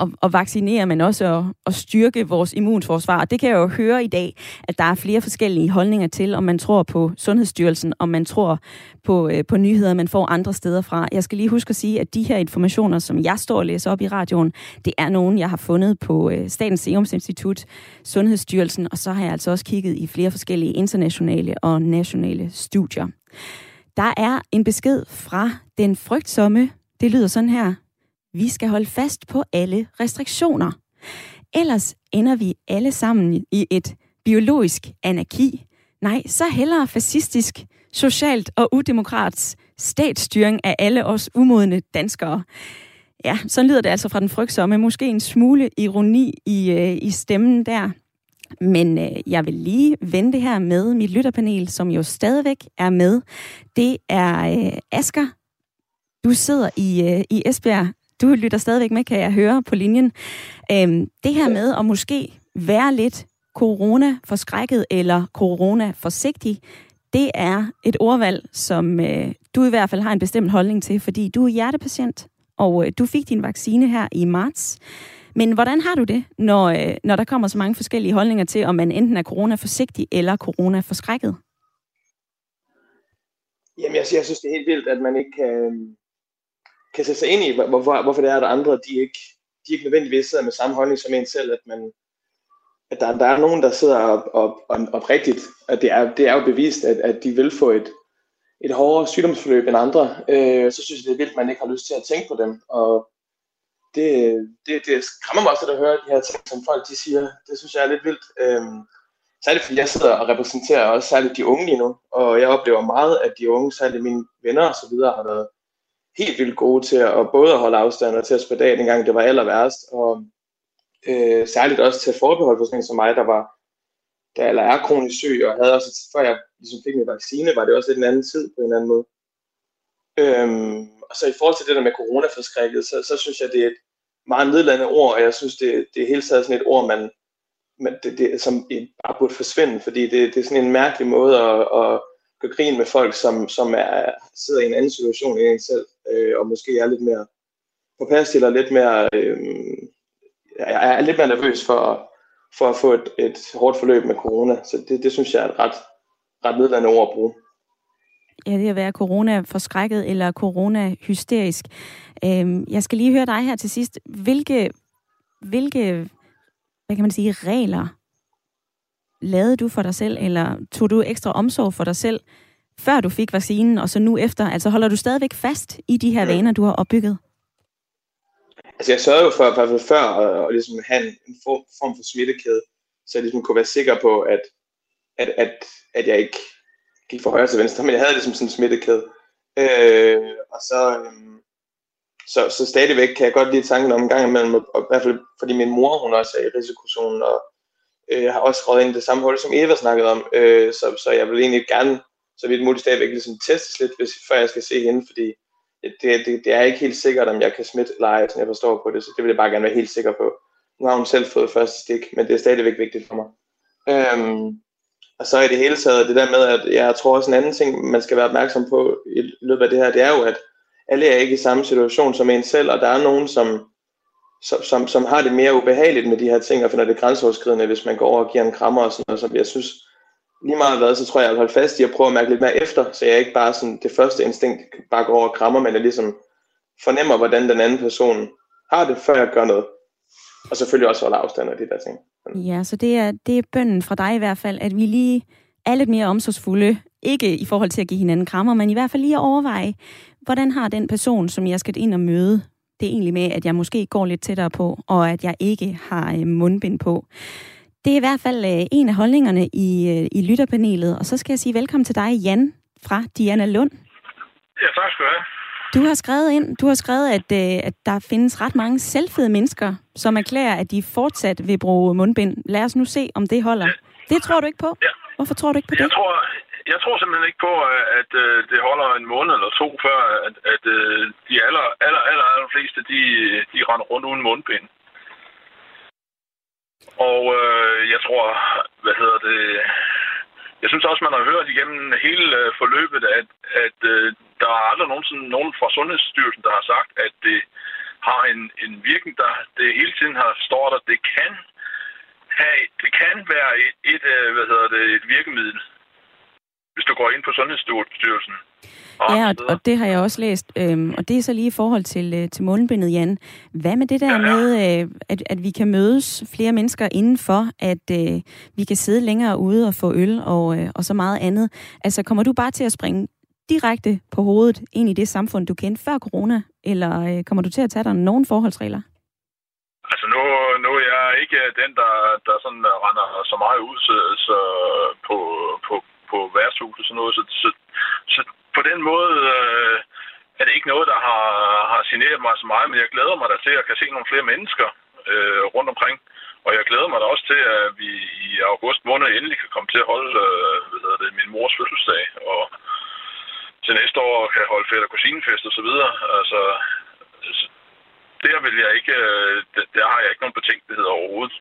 at, at vaccinere, men også at, at styrke vores immunforsvar. Det kan jeg jo høre i dag, at der er flere forskellige holdninger til, om man tror på Sundhedsstyrelsen, om man tror på, øh, på nyheder, man får andre steder fra. Jeg skal lige huske at sige, at de her informationer, som jeg står og læser op i radioen, det er nogen, jeg har fundet på øh, Statens Serum Institut, Sundhedsstyrelsen, og så har jeg altså også kigget i flere forskellige internationale og nationale studier. Der er en besked fra den frygtsomme, det lyder sådan her, vi skal holde fast på alle restriktioner. Ellers ender vi alle sammen i et biologisk anarki. Nej, så hellere fascistisk, socialt og udemokratisk statsstyring af alle os umodne danskere. Ja, så lyder det altså fra den frygtsomme. Måske en smule ironi i, øh, i stemmen der. Men øh, jeg vil lige vende det her med mit lytterpanel, som jo stadigvæk er med. Det er øh, Asker. Du sidder i, øh, i Esbjerg du lytter stadigvæk med, kan jeg høre på linjen. Øhm, det her med at måske være lidt corona-forskrækket eller corona-forsigtig, det er et ordvalg, som øh, du i hvert fald har en bestemt holdning til, fordi du er hjertepatient, og øh, du fik din vaccine her i marts. Men hvordan har du det, når, øh, når der kommer så mange forskellige holdninger til, om man enten er corona-forsigtig eller corona-forskrækket? Jamen, jeg, jeg synes, det er helt vildt, at man ikke kan, kan sætte sig ind i, hvorfor, hvorfor det er, at andre de ikke, de ikke nødvendigvis sidder med samme holdning som en selv, at, man, at der, der er nogen, der sidder op, op, op, rigtigt at det er, det er jo bevist, at, at de vil få et, et hårdere sygdomsforløb end andre, øh, så synes jeg, det er vildt, at man ikke har lyst til at tænke på dem. Og det, det, det skræmmer mig også at høre de her ting, som folk de siger. Det synes jeg er lidt vildt. Øh, særligt fordi jeg sidder og repræsenterer også særligt de unge lige nu, og jeg oplever meget, at de unge, særligt mine venner og så videre, har været helt vildt gode til at både at holde afstand og til at spille af, dengang det var aller værst, og øh, særligt også til forbehold for sådan en som mig, der var der eller er kronisk syg, og havde også, før jeg ligesom fik min vaccine, var det også lidt en anden tid på en anden måde. Øhm, og så i forhold til det der med coronaforskrækket, så, så synes jeg, det er et meget nedladende ord, og jeg synes, det, det er helt taget sådan et ord, man, man det, det, som bare burde forsvinde, fordi det, det er sådan en mærkelig måde at, at gør grin med folk, som, som er, sidder i en anden situation end en selv, øh, og måske er lidt mere påpasselig eller lidt mere, øh, jeg er lidt mere nervøs for, for at få et, et hårdt forløb med corona. Så det, det synes jeg er et ret, ret nedladende ord at bruge. Ja, det at være corona-forskrækket eller corona-hysterisk. Øhm, jeg skal lige høre dig her til sidst. Hvilke, hvilke hvad kan man sige, regler lavede du for dig selv, eller tog du ekstra omsorg for dig selv, før du fik vaccinen, og så nu efter? Altså holder du stadigvæk fast i de her vaner, du har opbygget? Altså jeg sørgede jo for, i hvert fald før, at, at ligesom have en form, form for smittekæde, så jeg ligesom kunne være sikker på, at, at, at, at jeg ikke gik fra højre til venstre, men jeg havde ligesom sådan en smittekæde. Øh, og så, øhm, så, så stadigvæk kan jeg godt lide tanken om en gang imellem, og i hvert fald fordi min mor, hun også er i risikozonen, og øh, jeg har også røget ind i det samme hul, som Eva snakkede om, øh, så, så jeg vil egentlig gerne, så vidt muligt stadigvæk ligesom testes lidt, hvis, før jeg skal se hende, fordi det, det, det er ikke helt sikkert, om jeg kan smitte eller ej, som jeg forstår på det, så det vil jeg bare gerne være helt sikker på. Nu har hun selv fået første stik, men det er stadigvæk vigtigt for mig. Øhm, og så i det hele taget, det der med, at jeg tror også en anden ting, man skal være opmærksom på i løbet af det her, det er jo, at alle er ikke i samme situation som en selv, og der er nogen, som som, som, som har det mere ubehageligt med de her ting, og finder det grænseoverskridende, hvis man går over og giver en krammer og sådan noget, som jeg synes, lige meget hvad, så tror jeg, jeg vil holde fast i at prøve at mærke lidt mere efter, så jeg ikke bare sådan det første instinkt bare går over og krammer, men jeg ligesom fornemmer, hvordan den anden person har det, før jeg gør noget. Og selvfølgelig også holde afstand af de der ting. Ja, så det er, det er bønden fra dig i hvert fald, at vi lige er lidt mere omsorgsfulde, ikke i forhold til at give hinanden krammer, men i hvert fald lige at overveje, hvordan har den person, som jeg skal ind og møde, det er egentlig med, at jeg måske går lidt tættere på, og at jeg ikke har øh, mundbind på. Det er i hvert fald øh, en af holdningerne i, øh, i lytterpanelet. Og så skal jeg sige velkommen til dig, Jan fra Diana Lund. Ja, tak skal du have. Du har skrevet ind, du har skrevet, at, øh, at der findes ret mange selvfede mennesker, som erklærer, at de fortsat vil bruge mundbind. Lad os nu se, om det holder. Ja. Det tror du ikke på? Ja. Hvorfor tror du ikke på jeg det? Tror, jeg tror simpelthen ikke på, at, at øh, det holder en måned eller to, før at, at øh, de aller, aller, aller, allerfleste, de, de render rundt uden mundbind. Og øh, jeg tror, hvad hedder det... Jeg synes også, man har hørt igennem hele øh, forløbet, at, at øh, der er aldrig nogensinde nogen fra Sundhedsstyrelsen, der har sagt, at det har en, en virkning, der det hele tiden har stået, at det kan have, det kan være et, et, øh, hvad hedder det, et virkemiddel, hvis du går ind på Sundhedsstyrelsen. Ja, og, og det har jeg også læst. Øhm, og det er så lige i forhold til, øh, til mundbindet, Jan. Hvad med det der med, øh, at, at vi kan mødes flere mennesker indenfor, at øh, vi kan sidde længere ude og få øl og, øh, og så meget andet? Altså, kommer du bare til at springe direkte på hovedet ind i det samfund, du kendte før corona? Eller øh, kommer du til at tage dig nogle forholdsregler? Altså nu, nu er jeg ikke den, der, der sådan render så meget ud så, så på, på, på værtshus og sådan noget. Så, så, så på den måde øh, er det ikke noget, der har, har generet mig så meget, men jeg glæder mig da til at kan se nogle flere mennesker øh, rundt omkring. Og jeg glæder mig da også til, at vi i august måned endelig kan komme til at holde øh, hvad det, min mors fødselsdag, og til næste år kan holde fætter kusinefest og så videre. Altså, altså, der vil jeg ikke, øh, der har jeg ikke nogen betænkelighed overhovedet.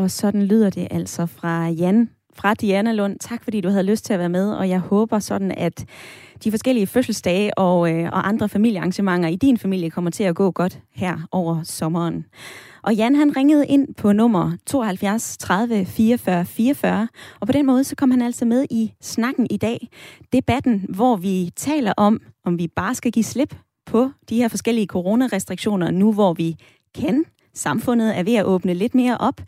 Og sådan lyder det altså fra Jan fra Diana Lund. Tak fordi du havde lyst til at være med, og jeg håber sådan, at de forskellige fødselsdage og, øh, og andre familiearrangementer i din familie kommer til at gå godt her over sommeren. Og Jan han ringede ind på nummer 72 30 44 44, og på den måde så kom han altså med i snakken i dag. Debatten, hvor vi taler om, om vi bare skal give slip på de her forskellige coronarestriktioner, nu hvor vi kan. Samfundet er ved at åbne lidt mere op,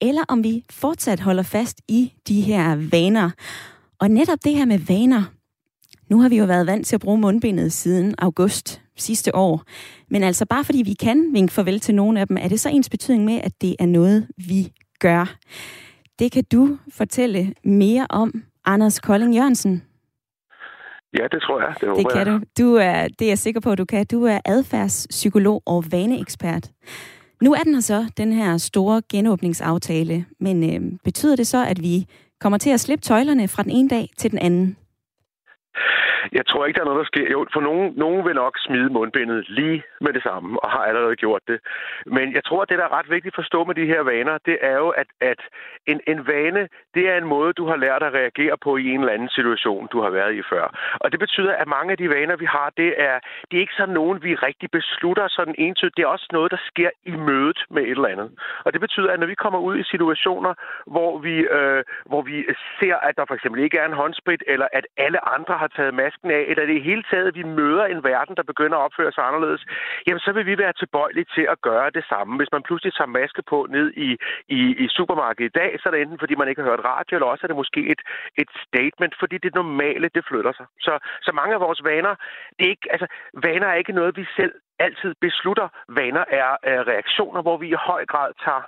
eller om vi fortsat holder fast i de her vaner. Og netop det her med vaner, nu har vi jo været vant til at bruge mundbindet siden august sidste år. Men altså bare fordi vi kan vinke farvel til nogle af dem, er det så ens betydning med, at det er noget, vi gør. Det kan du fortælle mere om, Anders Kolding Jørgensen. Ja, det tror jeg. Det, det kan jeg. du. du er, det er jeg sikker på, at du kan. Du er adfærdspsykolog og vaneekspert. Nu er den her så, den her store genåbningsaftale, men øh, betyder det så, at vi kommer til at slippe tøjlerne fra den ene dag til den anden? Jeg tror ikke, der er noget, der sker. Jo, for nogen, nogen vil nok smide mundbindet lige med det samme, og har allerede gjort det. Men jeg tror, at det, der er ret vigtigt at forstå med de her vaner, det er jo, at, at en, en vane, det er en måde, du har lært at reagere på i en eller anden situation, du har været i før. Og det betyder, at mange af de vaner, vi har, det er, det er ikke sådan nogen, vi rigtig beslutter sådan entydigt. Det er også noget, der sker i mødet med et eller andet. Og det betyder, at når vi kommer ud i situationer, hvor vi, øh, hvor vi ser, at der for eksempel ikke er en håndsprit, eller at alle andre har taget masken af, eller det i hele taget, vi møder en verden, der begynder at opføre sig anderledes, jamen så vil vi være tilbøjelige til at gøre det samme. Hvis man pludselig tager maske på ned i, i, i supermarkedet i dag, så er det enten fordi, man ikke har hørt radio, eller også er det måske et, et statement, fordi det normale, det flytter sig. Så, så mange af vores vaner, det er ikke, altså, vaner er ikke noget, vi selv altid beslutter. Vaner er, er reaktioner, hvor vi i høj grad tager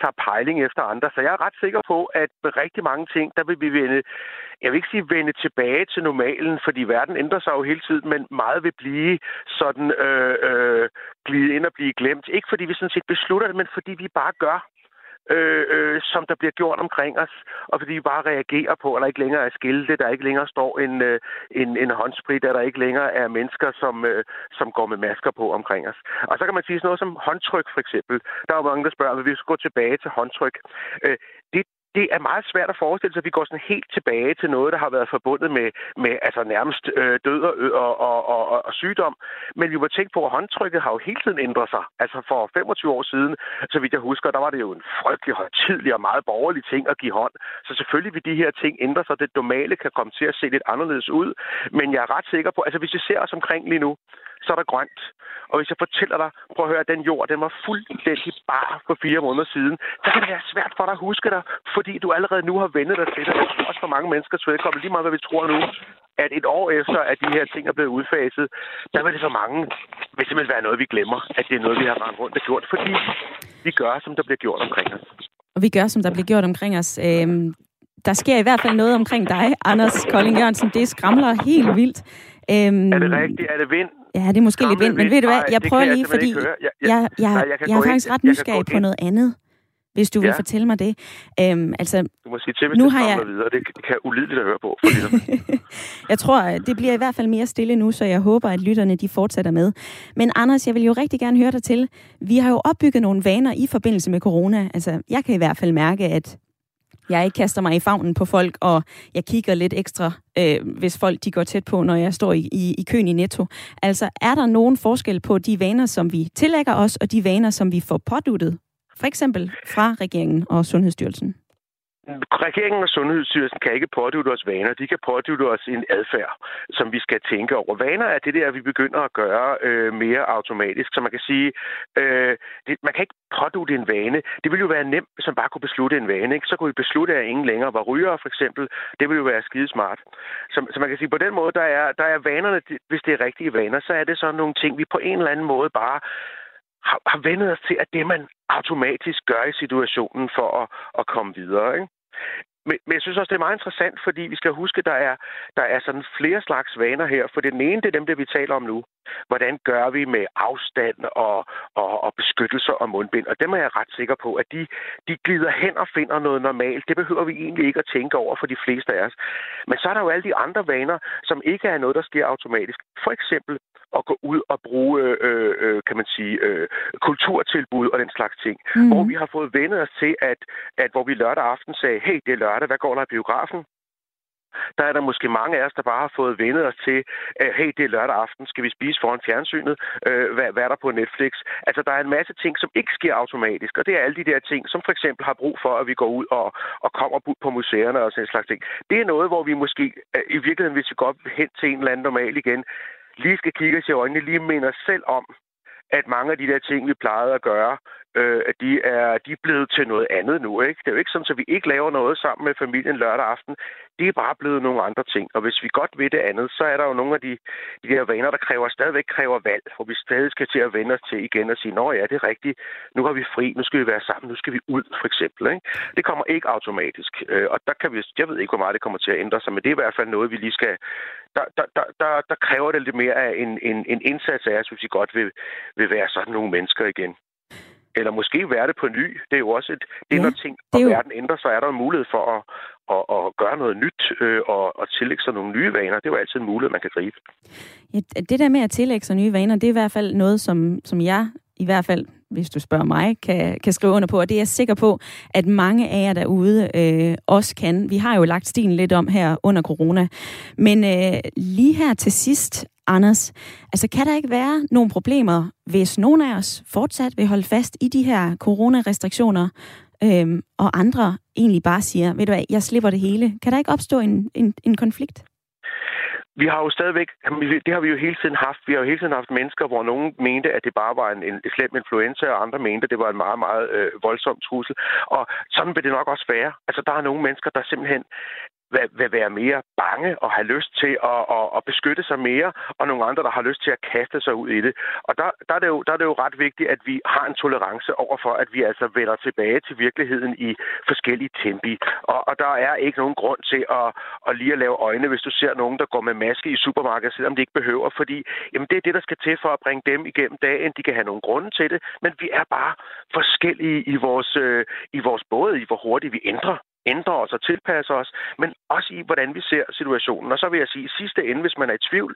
tager pejling efter andre. Så jeg er ret sikker på, at med rigtig mange ting, der vil vi vende, jeg vil ikke sige vende tilbage til normalen, fordi verden ændrer sig jo hele tiden, men meget vil blive sådan øh, øh, glide ind og blive glemt. Ikke fordi vi sådan set beslutter det, men fordi vi bare gør øh, øh, som der bliver gjort omkring os, og fordi vi bare reagerer på, at der ikke længere er skilte, der ikke længere står en, øh, en, en håndsprit, at der ikke længere er mennesker, som, øh, som går med masker på omkring os. Og så kan man sige sådan noget som håndtryk, for eksempel. Der er jo mange, der spørger, om vi skal gå tilbage til håndtryk. Øh, det, det er meget svært at forestille sig, at vi går sådan helt tilbage til noget, der har været forbundet med, med altså nærmest øh, død og, og, og, og, og sygdom. Men vi må tænke på, at håndtrykket har jo hele tiden ændret sig. Altså for 25 år siden, så vidt jeg husker, der var det jo en frygtelig højtidlig og meget borgerlig ting at give hånd. Så selvfølgelig vil de her ting ændre sig. Det normale kan komme til at se lidt anderledes ud. Men jeg er ret sikker på, altså hvis vi ser os omkring lige nu, så er der grønt. Og hvis jeg fortæller dig, prøv at høre, den jord, den var fuldstændig bare for fire måneder siden, så kan det være svært for dig at huske dig, fordi du allerede nu har vendet dig til det. Også for mange menneskers vedkommende, lige meget hvad vi tror nu, at et år efter, at de her ting er blevet udfaset, der vil det for mange vil simpelthen være noget, vi glemmer, at det er noget, vi har rendt rundt og gjort, fordi vi gør, som der bliver gjort omkring os. Og vi gør, som der bliver gjort omkring os. Øhm, der sker i hvert fald noget omkring dig, Anders Kolding Jørgensen. Det skramler helt vildt. Øhm, er det rigtigt? Er det vind? Ja, det er måske lidt vind, men ved du hvad, jeg prøver lige, fordi jeg, jeg, jeg, jeg, jeg, jeg er faktisk ret nysgerrig på noget andet hvis du ja. vil fortælle mig det. Øhm, altså, du må sige til, hvis nu det har jeg... videre. Det kan ulideligt at høre på. For jeg tror, det bliver i hvert fald mere stille nu, så jeg håber, at lytterne de fortsætter med. Men Anders, jeg vil jo rigtig gerne høre dig til. Vi har jo opbygget nogle vaner i forbindelse med corona. Altså, jeg kan i hvert fald mærke, at jeg ikke kaster mig i favnen på folk, og jeg kigger lidt ekstra, øh, hvis folk de går tæt på, når jeg står i, i, i køen i Netto. Altså, er der nogen forskel på de vaner, som vi tillægger os, og de vaner, som vi får påduttet for eksempel fra regeringen og Sundhedsstyrelsen? Regeringen og Sundhedsstyrelsen kan ikke pådute os vaner. De kan pådute os en adfærd, som vi skal tænke over. Vaner er det der, vi begynder at gøre øh, mere automatisk. Så man kan sige, øh, det, man kan ikke pådute en vane. Det ville jo være nemt, hvis man bare kunne beslutte en vane. Ikke? Så kunne vi beslutte, at ingen længere var ryger, for eksempel. Det ville jo være skidesmart. Så, så man kan sige, på den måde, der er, der er vanerne, hvis det er rigtige vaner, så er det sådan nogle ting, vi på en eller anden måde bare har, har vendet os til, at det, man automatisk gør i situationen for at, at komme videre. Ikke? Men, men jeg synes også, det er meget interessant, fordi vi skal huske, at der er, der er sådan flere slags vaner her. For den ene, det er dem, der vi taler om nu. Hvordan gør vi med afstand og, og, og beskyttelse og mundbind? Og dem er jeg ret sikker på, at de, de glider hen og finder noget normalt. Det behøver vi egentlig ikke at tænke over for de fleste af os. Men så er der jo alle de andre vaner, som ikke er noget, der sker automatisk. For eksempel at gå ud og bruge, øh, øh, kan man sige, øh, kulturtilbud og den slags ting. Mm. Hvor vi har fået vendet os til, at, at hvor vi lørdag aften sagde, hey, det er lørdag, hvad går der i biografen? Der er der måske mange af os, der bare har fået vendet os til, at hey, det er lørdag aften, skal vi spise foran fjernsynet? Øh, hvad, hvad er der på Netflix? Altså, der er en masse ting, som ikke sker automatisk, og det er alle de der ting, som for eksempel har brug for, at vi går ud og, og kommer på museerne og sådan en slags ting. Det er noget, hvor vi måske øh, i virkeligheden, hvis vi går hen til en eller anden normal igen, lige skal kigge os i øjnene, lige minde os selv om, at mange af de der ting, vi plejede at gøre, øh, at de er, de er blevet til noget andet nu. Ikke? Det er jo ikke sådan, at vi ikke laver noget sammen med familien lørdag aften. Det er bare blevet nogle andre ting. Og hvis vi godt ved det andet, så er der jo nogle af de, de her vaner, der kræver stadigvæk kræver valg, hvor vi stadig skal til at vende os til igen og sige, nå ja, det er rigtigt, nu har vi fri, nu skal vi være sammen, nu skal vi ud, for eksempel. Ikke? Det kommer ikke automatisk. Øh, og der kan vi, jeg ved ikke, hvor meget det kommer til at ændre sig, men det er i hvert fald noget, vi lige skal... Der, der, der, der, der kræver det lidt mere af en, en, en indsats af os, hvis vi godt vil, vil være sådan nogle mennesker igen eller måske være det på ny. Det er jo også et, det ja, når ting og jo... verden ændrer sig, er der en mulighed for at, at, at gøre noget nyt øh, og at tillægge sig nogle nye vaner. Det er jo altid en mulighed, man kan gribe. Ja, det der med at tillægge sig nye vaner, det er i hvert fald noget, som, som jeg i hvert fald, hvis du spørger mig, kan, kan skrive under på. Og det er jeg sikker på, at mange af jer derude øh, også kan. Vi har jo lagt stilen lidt om her under corona. Men øh, lige her til sidst, Anders, altså kan der ikke være nogle problemer, hvis nogen af os fortsat vil holde fast i de her coronarestriktioner, øhm, og andre egentlig bare siger, ved du hvad, jeg slipper det hele. Kan der ikke opstå en, en, en konflikt? vi har jo stadigvæk, det har vi jo hele tiden haft, vi har jo hele tiden haft mennesker, hvor nogen mente, at det bare var en, en slem influenza, og andre mente, at det var en meget, meget øh, voldsom trussel. Og sådan vil det nok også være. Altså, der er nogle mennesker, der simpelthen vil, vil være mere bange og have lyst til at, at, at beskytte sig mere, og nogle andre, der har lyst til at kaste sig ud i det. Og der, der, er det jo, der er det jo ret vigtigt, at vi har en tolerance overfor, at vi altså vender tilbage til virkeligheden i forskellige tempi. Og, og der er ikke nogen grund til at, at lige at lave øjne, hvis du ser nogen, der går med maske i supermarkedet, selvom de ikke behøver, fordi jamen, det er det, der skal til for at bringe dem igennem dagen. De kan have nogle grunde til det, men vi er bare forskellige i vores, øh, i vores både i hvor hurtigt vi ændrer ændre os og tilpasse os, men også i, hvordan vi ser situationen. Og så vil jeg sige, at sidste ende, hvis man er i tvivl,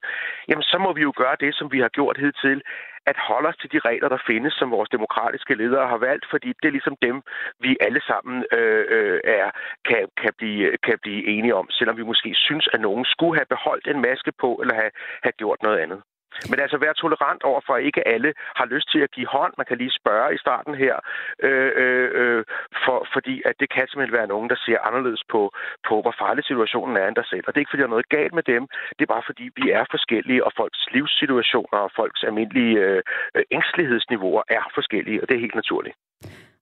jamen så må vi jo gøre det, som vi har gjort hidtil, at holde os til de regler, der findes, som vores demokratiske ledere har valgt, fordi det er ligesom dem, vi alle sammen øh, øh, er, kan, kan, blive, kan blive enige om, selvom vi måske synes, at nogen skulle have beholdt en maske på, eller have, have gjort noget andet. Men altså være tolerant over for, at ikke alle har lyst til at give hånd. Man kan lige spørge i starten her, øh, øh, øh, for, fordi at det kan simpelthen være nogen, der ser anderledes på, på, hvor farlig situationen er end dig selv. Og det er ikke, fordi der er noget galt med dem. Det er bare, fordi vi er forskellige, og folks livssituationer og folks almindelige øh, øh ængstelighedsniveauer er forskellige, og det er helt naturligt.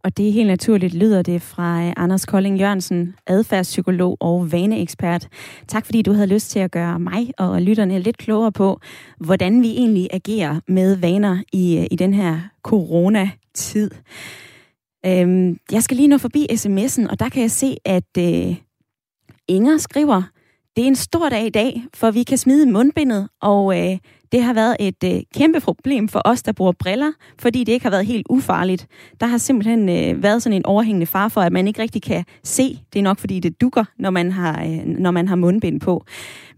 Og det er helt naturligt, lyder det fra øh, Anders Kolding Jørgensen, adfærdspsykolog og vaneekspert. Tak fordi du havde lyst til at gøre mig og lytterne lidt klogere på, hvordan vi egentlig agerer med vaner i, øh, i den her coronatid. Øhm, jeg skal lige nå forbi sms'en, og der kan jeg se, at øh, Inger skriver, det er en stor dag i dag, for vi kan smide mundbindet, og øh, det har været et øh, kæmpe problem for os, der bruger briller, fordi det ikke har været helt ufarligt. Der har simpelthen øh, været sådan en overhængende far for, at man ikke rigtig kan se. Det er nok, fordi det dukker, når man har, øh, når man har mundbind på.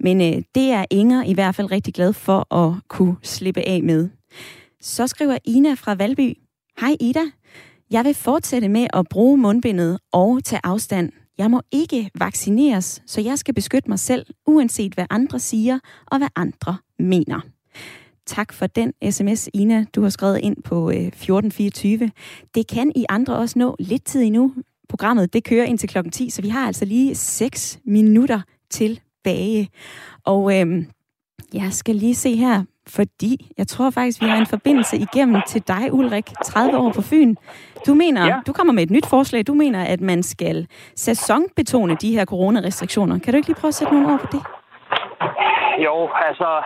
Men øh, det er Inger i hvert fald rigtig glad for at kunne slippe af med. Så skriver Ina fra Valby. Hej Ida. Jeg vil fortsætte med at bruge mundbindet og tage afstand. Jeg må ikke vaccineres, så jeg skal beskytte mig selv, uanset hvad andre siger og hvad andre mener. Tak for den sms, Ina, du har skrevet ind på 1424. Det kan I andre også nå lidt tid endnu. Programmet det kører ind til klokken 10, så vi har altså lige 6 minutter tilbage. Og øhm, jeg skal lige se her, fordi jeg tror faktisk, vi har en forbindelse igennem til dig, Ulrik, 30 år på Fyn. Du mener, ja. du kommer med et nyt forslag. Du mener, at man skal sæsonbetone de her coronarestriktioner. Kan du ikke lige prøve at sætte nogle ord på det? Jo, altså,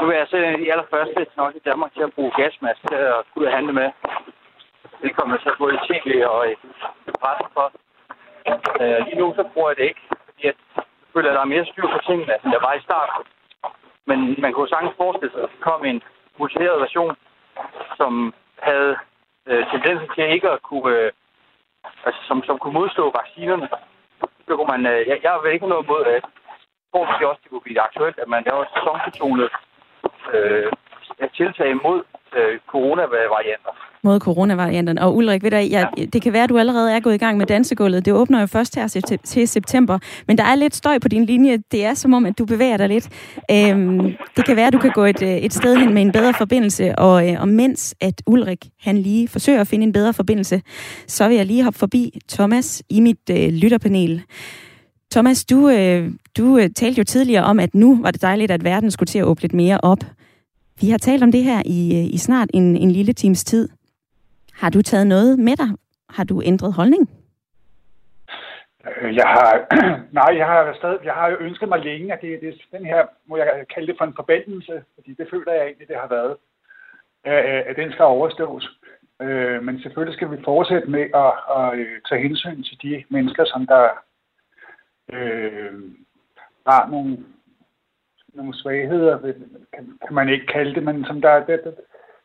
nu er jeg selv en af de allerførste nok i Danmark til at bruge gasmask til at kunne handle med. Det kommer så både i tv og i pressen for. Øh, lige nu så bruger jeg det ikke, fordi jeg føler, at der er mere styr på tingene, end der var i starten. Men man kunne sagtens forestille sig, at der kom en muteret version, som havde øh, tendensen til ikke at kunne, øh, altså, som, som kunne modstå vaccinerne. Så kunne man, øh, jeg, jeg vil ikke noget mod, at tror måske også, det kunne blive aktuelt, at man laver sæsonbetonet øh, tiltag mod øh, coronavarianter. Mod coronavarianterne. Og Ulrik, ved du, ja, det kan være, at du allerede er gået i gang med dansegulvet. Det åbner jo først her til september. Men der er lidt støj på din linje. Det er som om, at du bevæger dig lidt. Øhm, det kan være, at du kan gå et, øh, et sted hen med en bedre forbindelse. Og, øh, og mens at Ulrik han lige forsøger at finde en bedre forbindelse, så vil jeg lige hoppe forbi Thomas i mit øh, lytterpanel. Thomas, du, øh, du øh, talte jo tidligere om, at nu var det dejligt, at verden skulle til at åbne lidt mere op. Vi har talt om det her i, øh, i snart en, en lille times tid. Har du taget noget med dig? Har du ændret holdning? Øh, jeg har, nej, jeg har stadig, jeg har jo ønsket mig længe, at det, det, den her, må jeg kalde det for en forbindelse, fordi det føler jeg egentlig, det har været, at den skal overstås. Øh, men selvfølgelig skal vi fortsætte med at, at tage hensyn til de mennesker, som der øh, har nogle, nogle svagheder, kan, kan man ikke kalde det, men som der, der,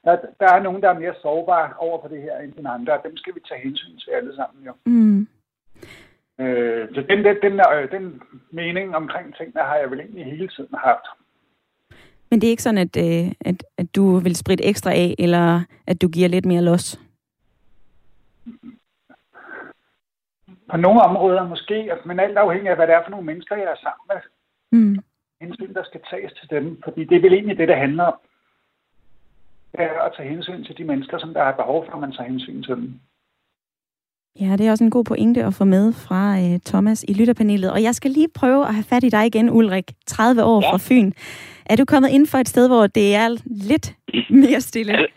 der, der er nogen, der er mere sårbare over for det her end den andre, og dem skal vi tage hensyn til alle sammen jo. Mm. Øh, så den, den, den, øh, den mening omkring tingene har jeg vel egentlig hele tiden haft. Men det er ikke sådan, at, øh, at, at du vil spritte ekstra af, eller at du giver lidt mere los? på nogle områder måske, men alt afhængig af, hvad det er for nogle mennesker, jeg er sammen med. Mm. Hensyn, der skal tages til dem, fordi det er vel egentlig det, det handler om. Det er at tage hensyn til de mennesker, som der har behov for, at man tager hensyn til dem. Ja, det er også en god pointe at få med fra uh, Thomas i lytterpanelet. Og jeg skal lige prøve at have fat i dig igen, Ulrik, 30 år ja. fra Fyn. Er du kommet ind for et sted, hvor det er lidt mere stille? Er det,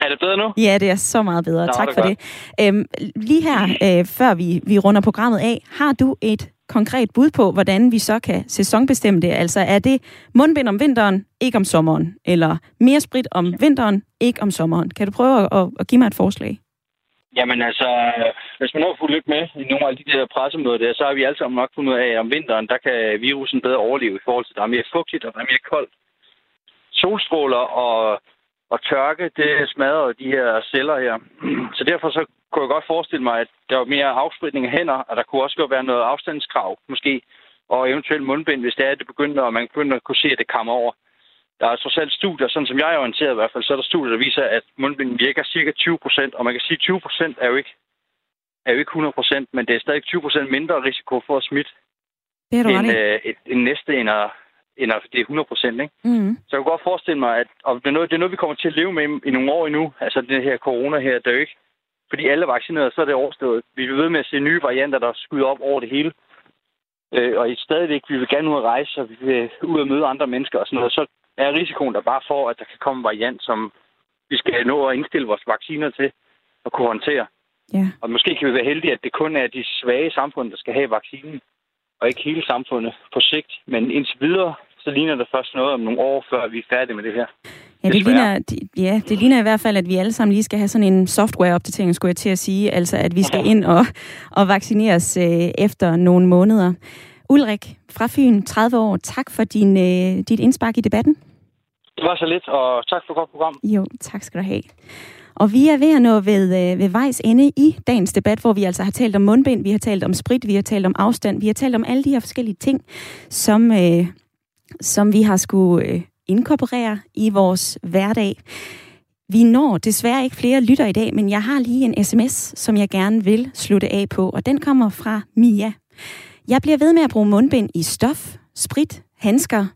er det bedre nu? Ja, det er så meget bedre. Nå, tak det for godt. det. Øhm, lige her, øh, før vi, vi runder programmet af, har du et konkret bud på, hvordan vi så kan sæsonbestemme det? Altså er det mundbind om vinteren, ikke om sommeren? Eller mere sprit om vinteren, ikke om sommeren? Kan du prøve at, at give mig et forslag? Jamen altså, hvis man har fulgt lidt med i nogle af de der pressemøder der, så har vi alle sammen nok fundet ud af, at om vinteren, der kan virusen bedre overleve i forhold til, at der er mere fugtigt og der er mere koldt. Solstråler og og tørke, det smadrer de her celler her. Så derfor så kunne jeg godt forestille mig, at der var mere afspritning af hænder, og der kunne også godt være noget afstandskrav, måske, og eventuelt mundbind, hvis det er, at det begynder, og man begynder at kunne se, at det kommer over. Der er trods alt studier, sådan som jeg er orienteret i hvert fald, så er der studier, der viser, at mundbind virker cirka 20 procent, og man kan sige, at 20 procent er jo ikke er jo ikke 100 procent, men det er stadig 20 procent mindre risiko for at smitte det er end, øh, et, en næste end at, end at det er 100 procent. Ikke? Mm. Så jeg kan godt forestille mig, at og det, er noget, det er noget, vi kommer til at leve med i, nogle år endnu. Altså det her corona her, der er jo ikke... Fordi alle er vaccineret, så er det overstået. Vi vil ved med at se nye varianter, der skyder op over det hele. Øh, og i stadigvæk, vi vil gerne ud at rejse, og vi vil ud og møde andre mennesker og sådan noget. Så er risikoen der bare for, at der kan komme en variant, som vi skal nå at indstille vores vacciner til at kunne håndtere. Ja. Og måske kan vi være heldige, at det kun er de svage samfund, der skal have vaccinen, og ikke hele samfundet på sigt. Men indtil videre, så ligner det først noget om nogle år, før vi er færdige med det her. Ja, det ligner, ja, det ligner i hvert fald, at vi alle sammen lige skal have sådan en softwareopdatering, skulle jeg til at sige. Altså, at vi skal ind og, og vaccineres øh, efter nogle måneder. Ulrik fra Fyn, 30 år, tak for din, øh, dit indspark i debatten. Det var så lidt, og tak for et godt program. Jo, tak skal du have. Og vi er ved at nå ved, øh, ved vejs ende i dagens debat, hvor vi altså har talt om mundbind, vi har talt om sprit, vi har talt om afstand, vi har talt om alle de her forskellige ting, som, øh, som vi har skulle øh, inkorporere i vores hverdag. Vi når desværre ikke flere lytter i dag, men jeg har lige en sms, som jeg gerne vil slutte af på, og den kommer fra Mia. Jeg bliver ved med at bruge mundbind i stof, sprit, handsker.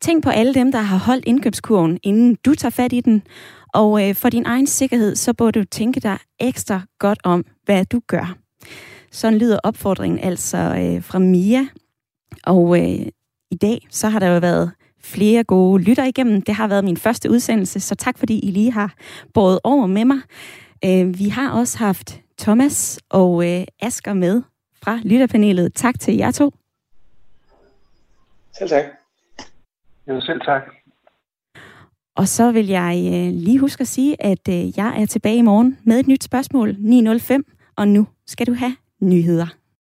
Tænk på alle dem, der har holdt indkøbskurven, inden du tager fat i den. Og øh, for din egen sikkerhed, så bør du tænke dig ekstra godt om, hvad du gør. Sådan lyder opfordringen altså øh, fra Mia. Og øh, i dag, så har der jo været flere gode lytter igennem. Det har været min første udsendelse, så tak fordi I lige har båret over med mig. Øh, vi har også haft Thomas og øh, Asker med fra lytterpanelet. Tak til jer to. Selv tak. Jo, selv tak. Og så vil jeg øh, lige huske at sige, at jeg er tilbage i morgen med et nyt spørgsmål 9.05, og nu skal du have nyheder.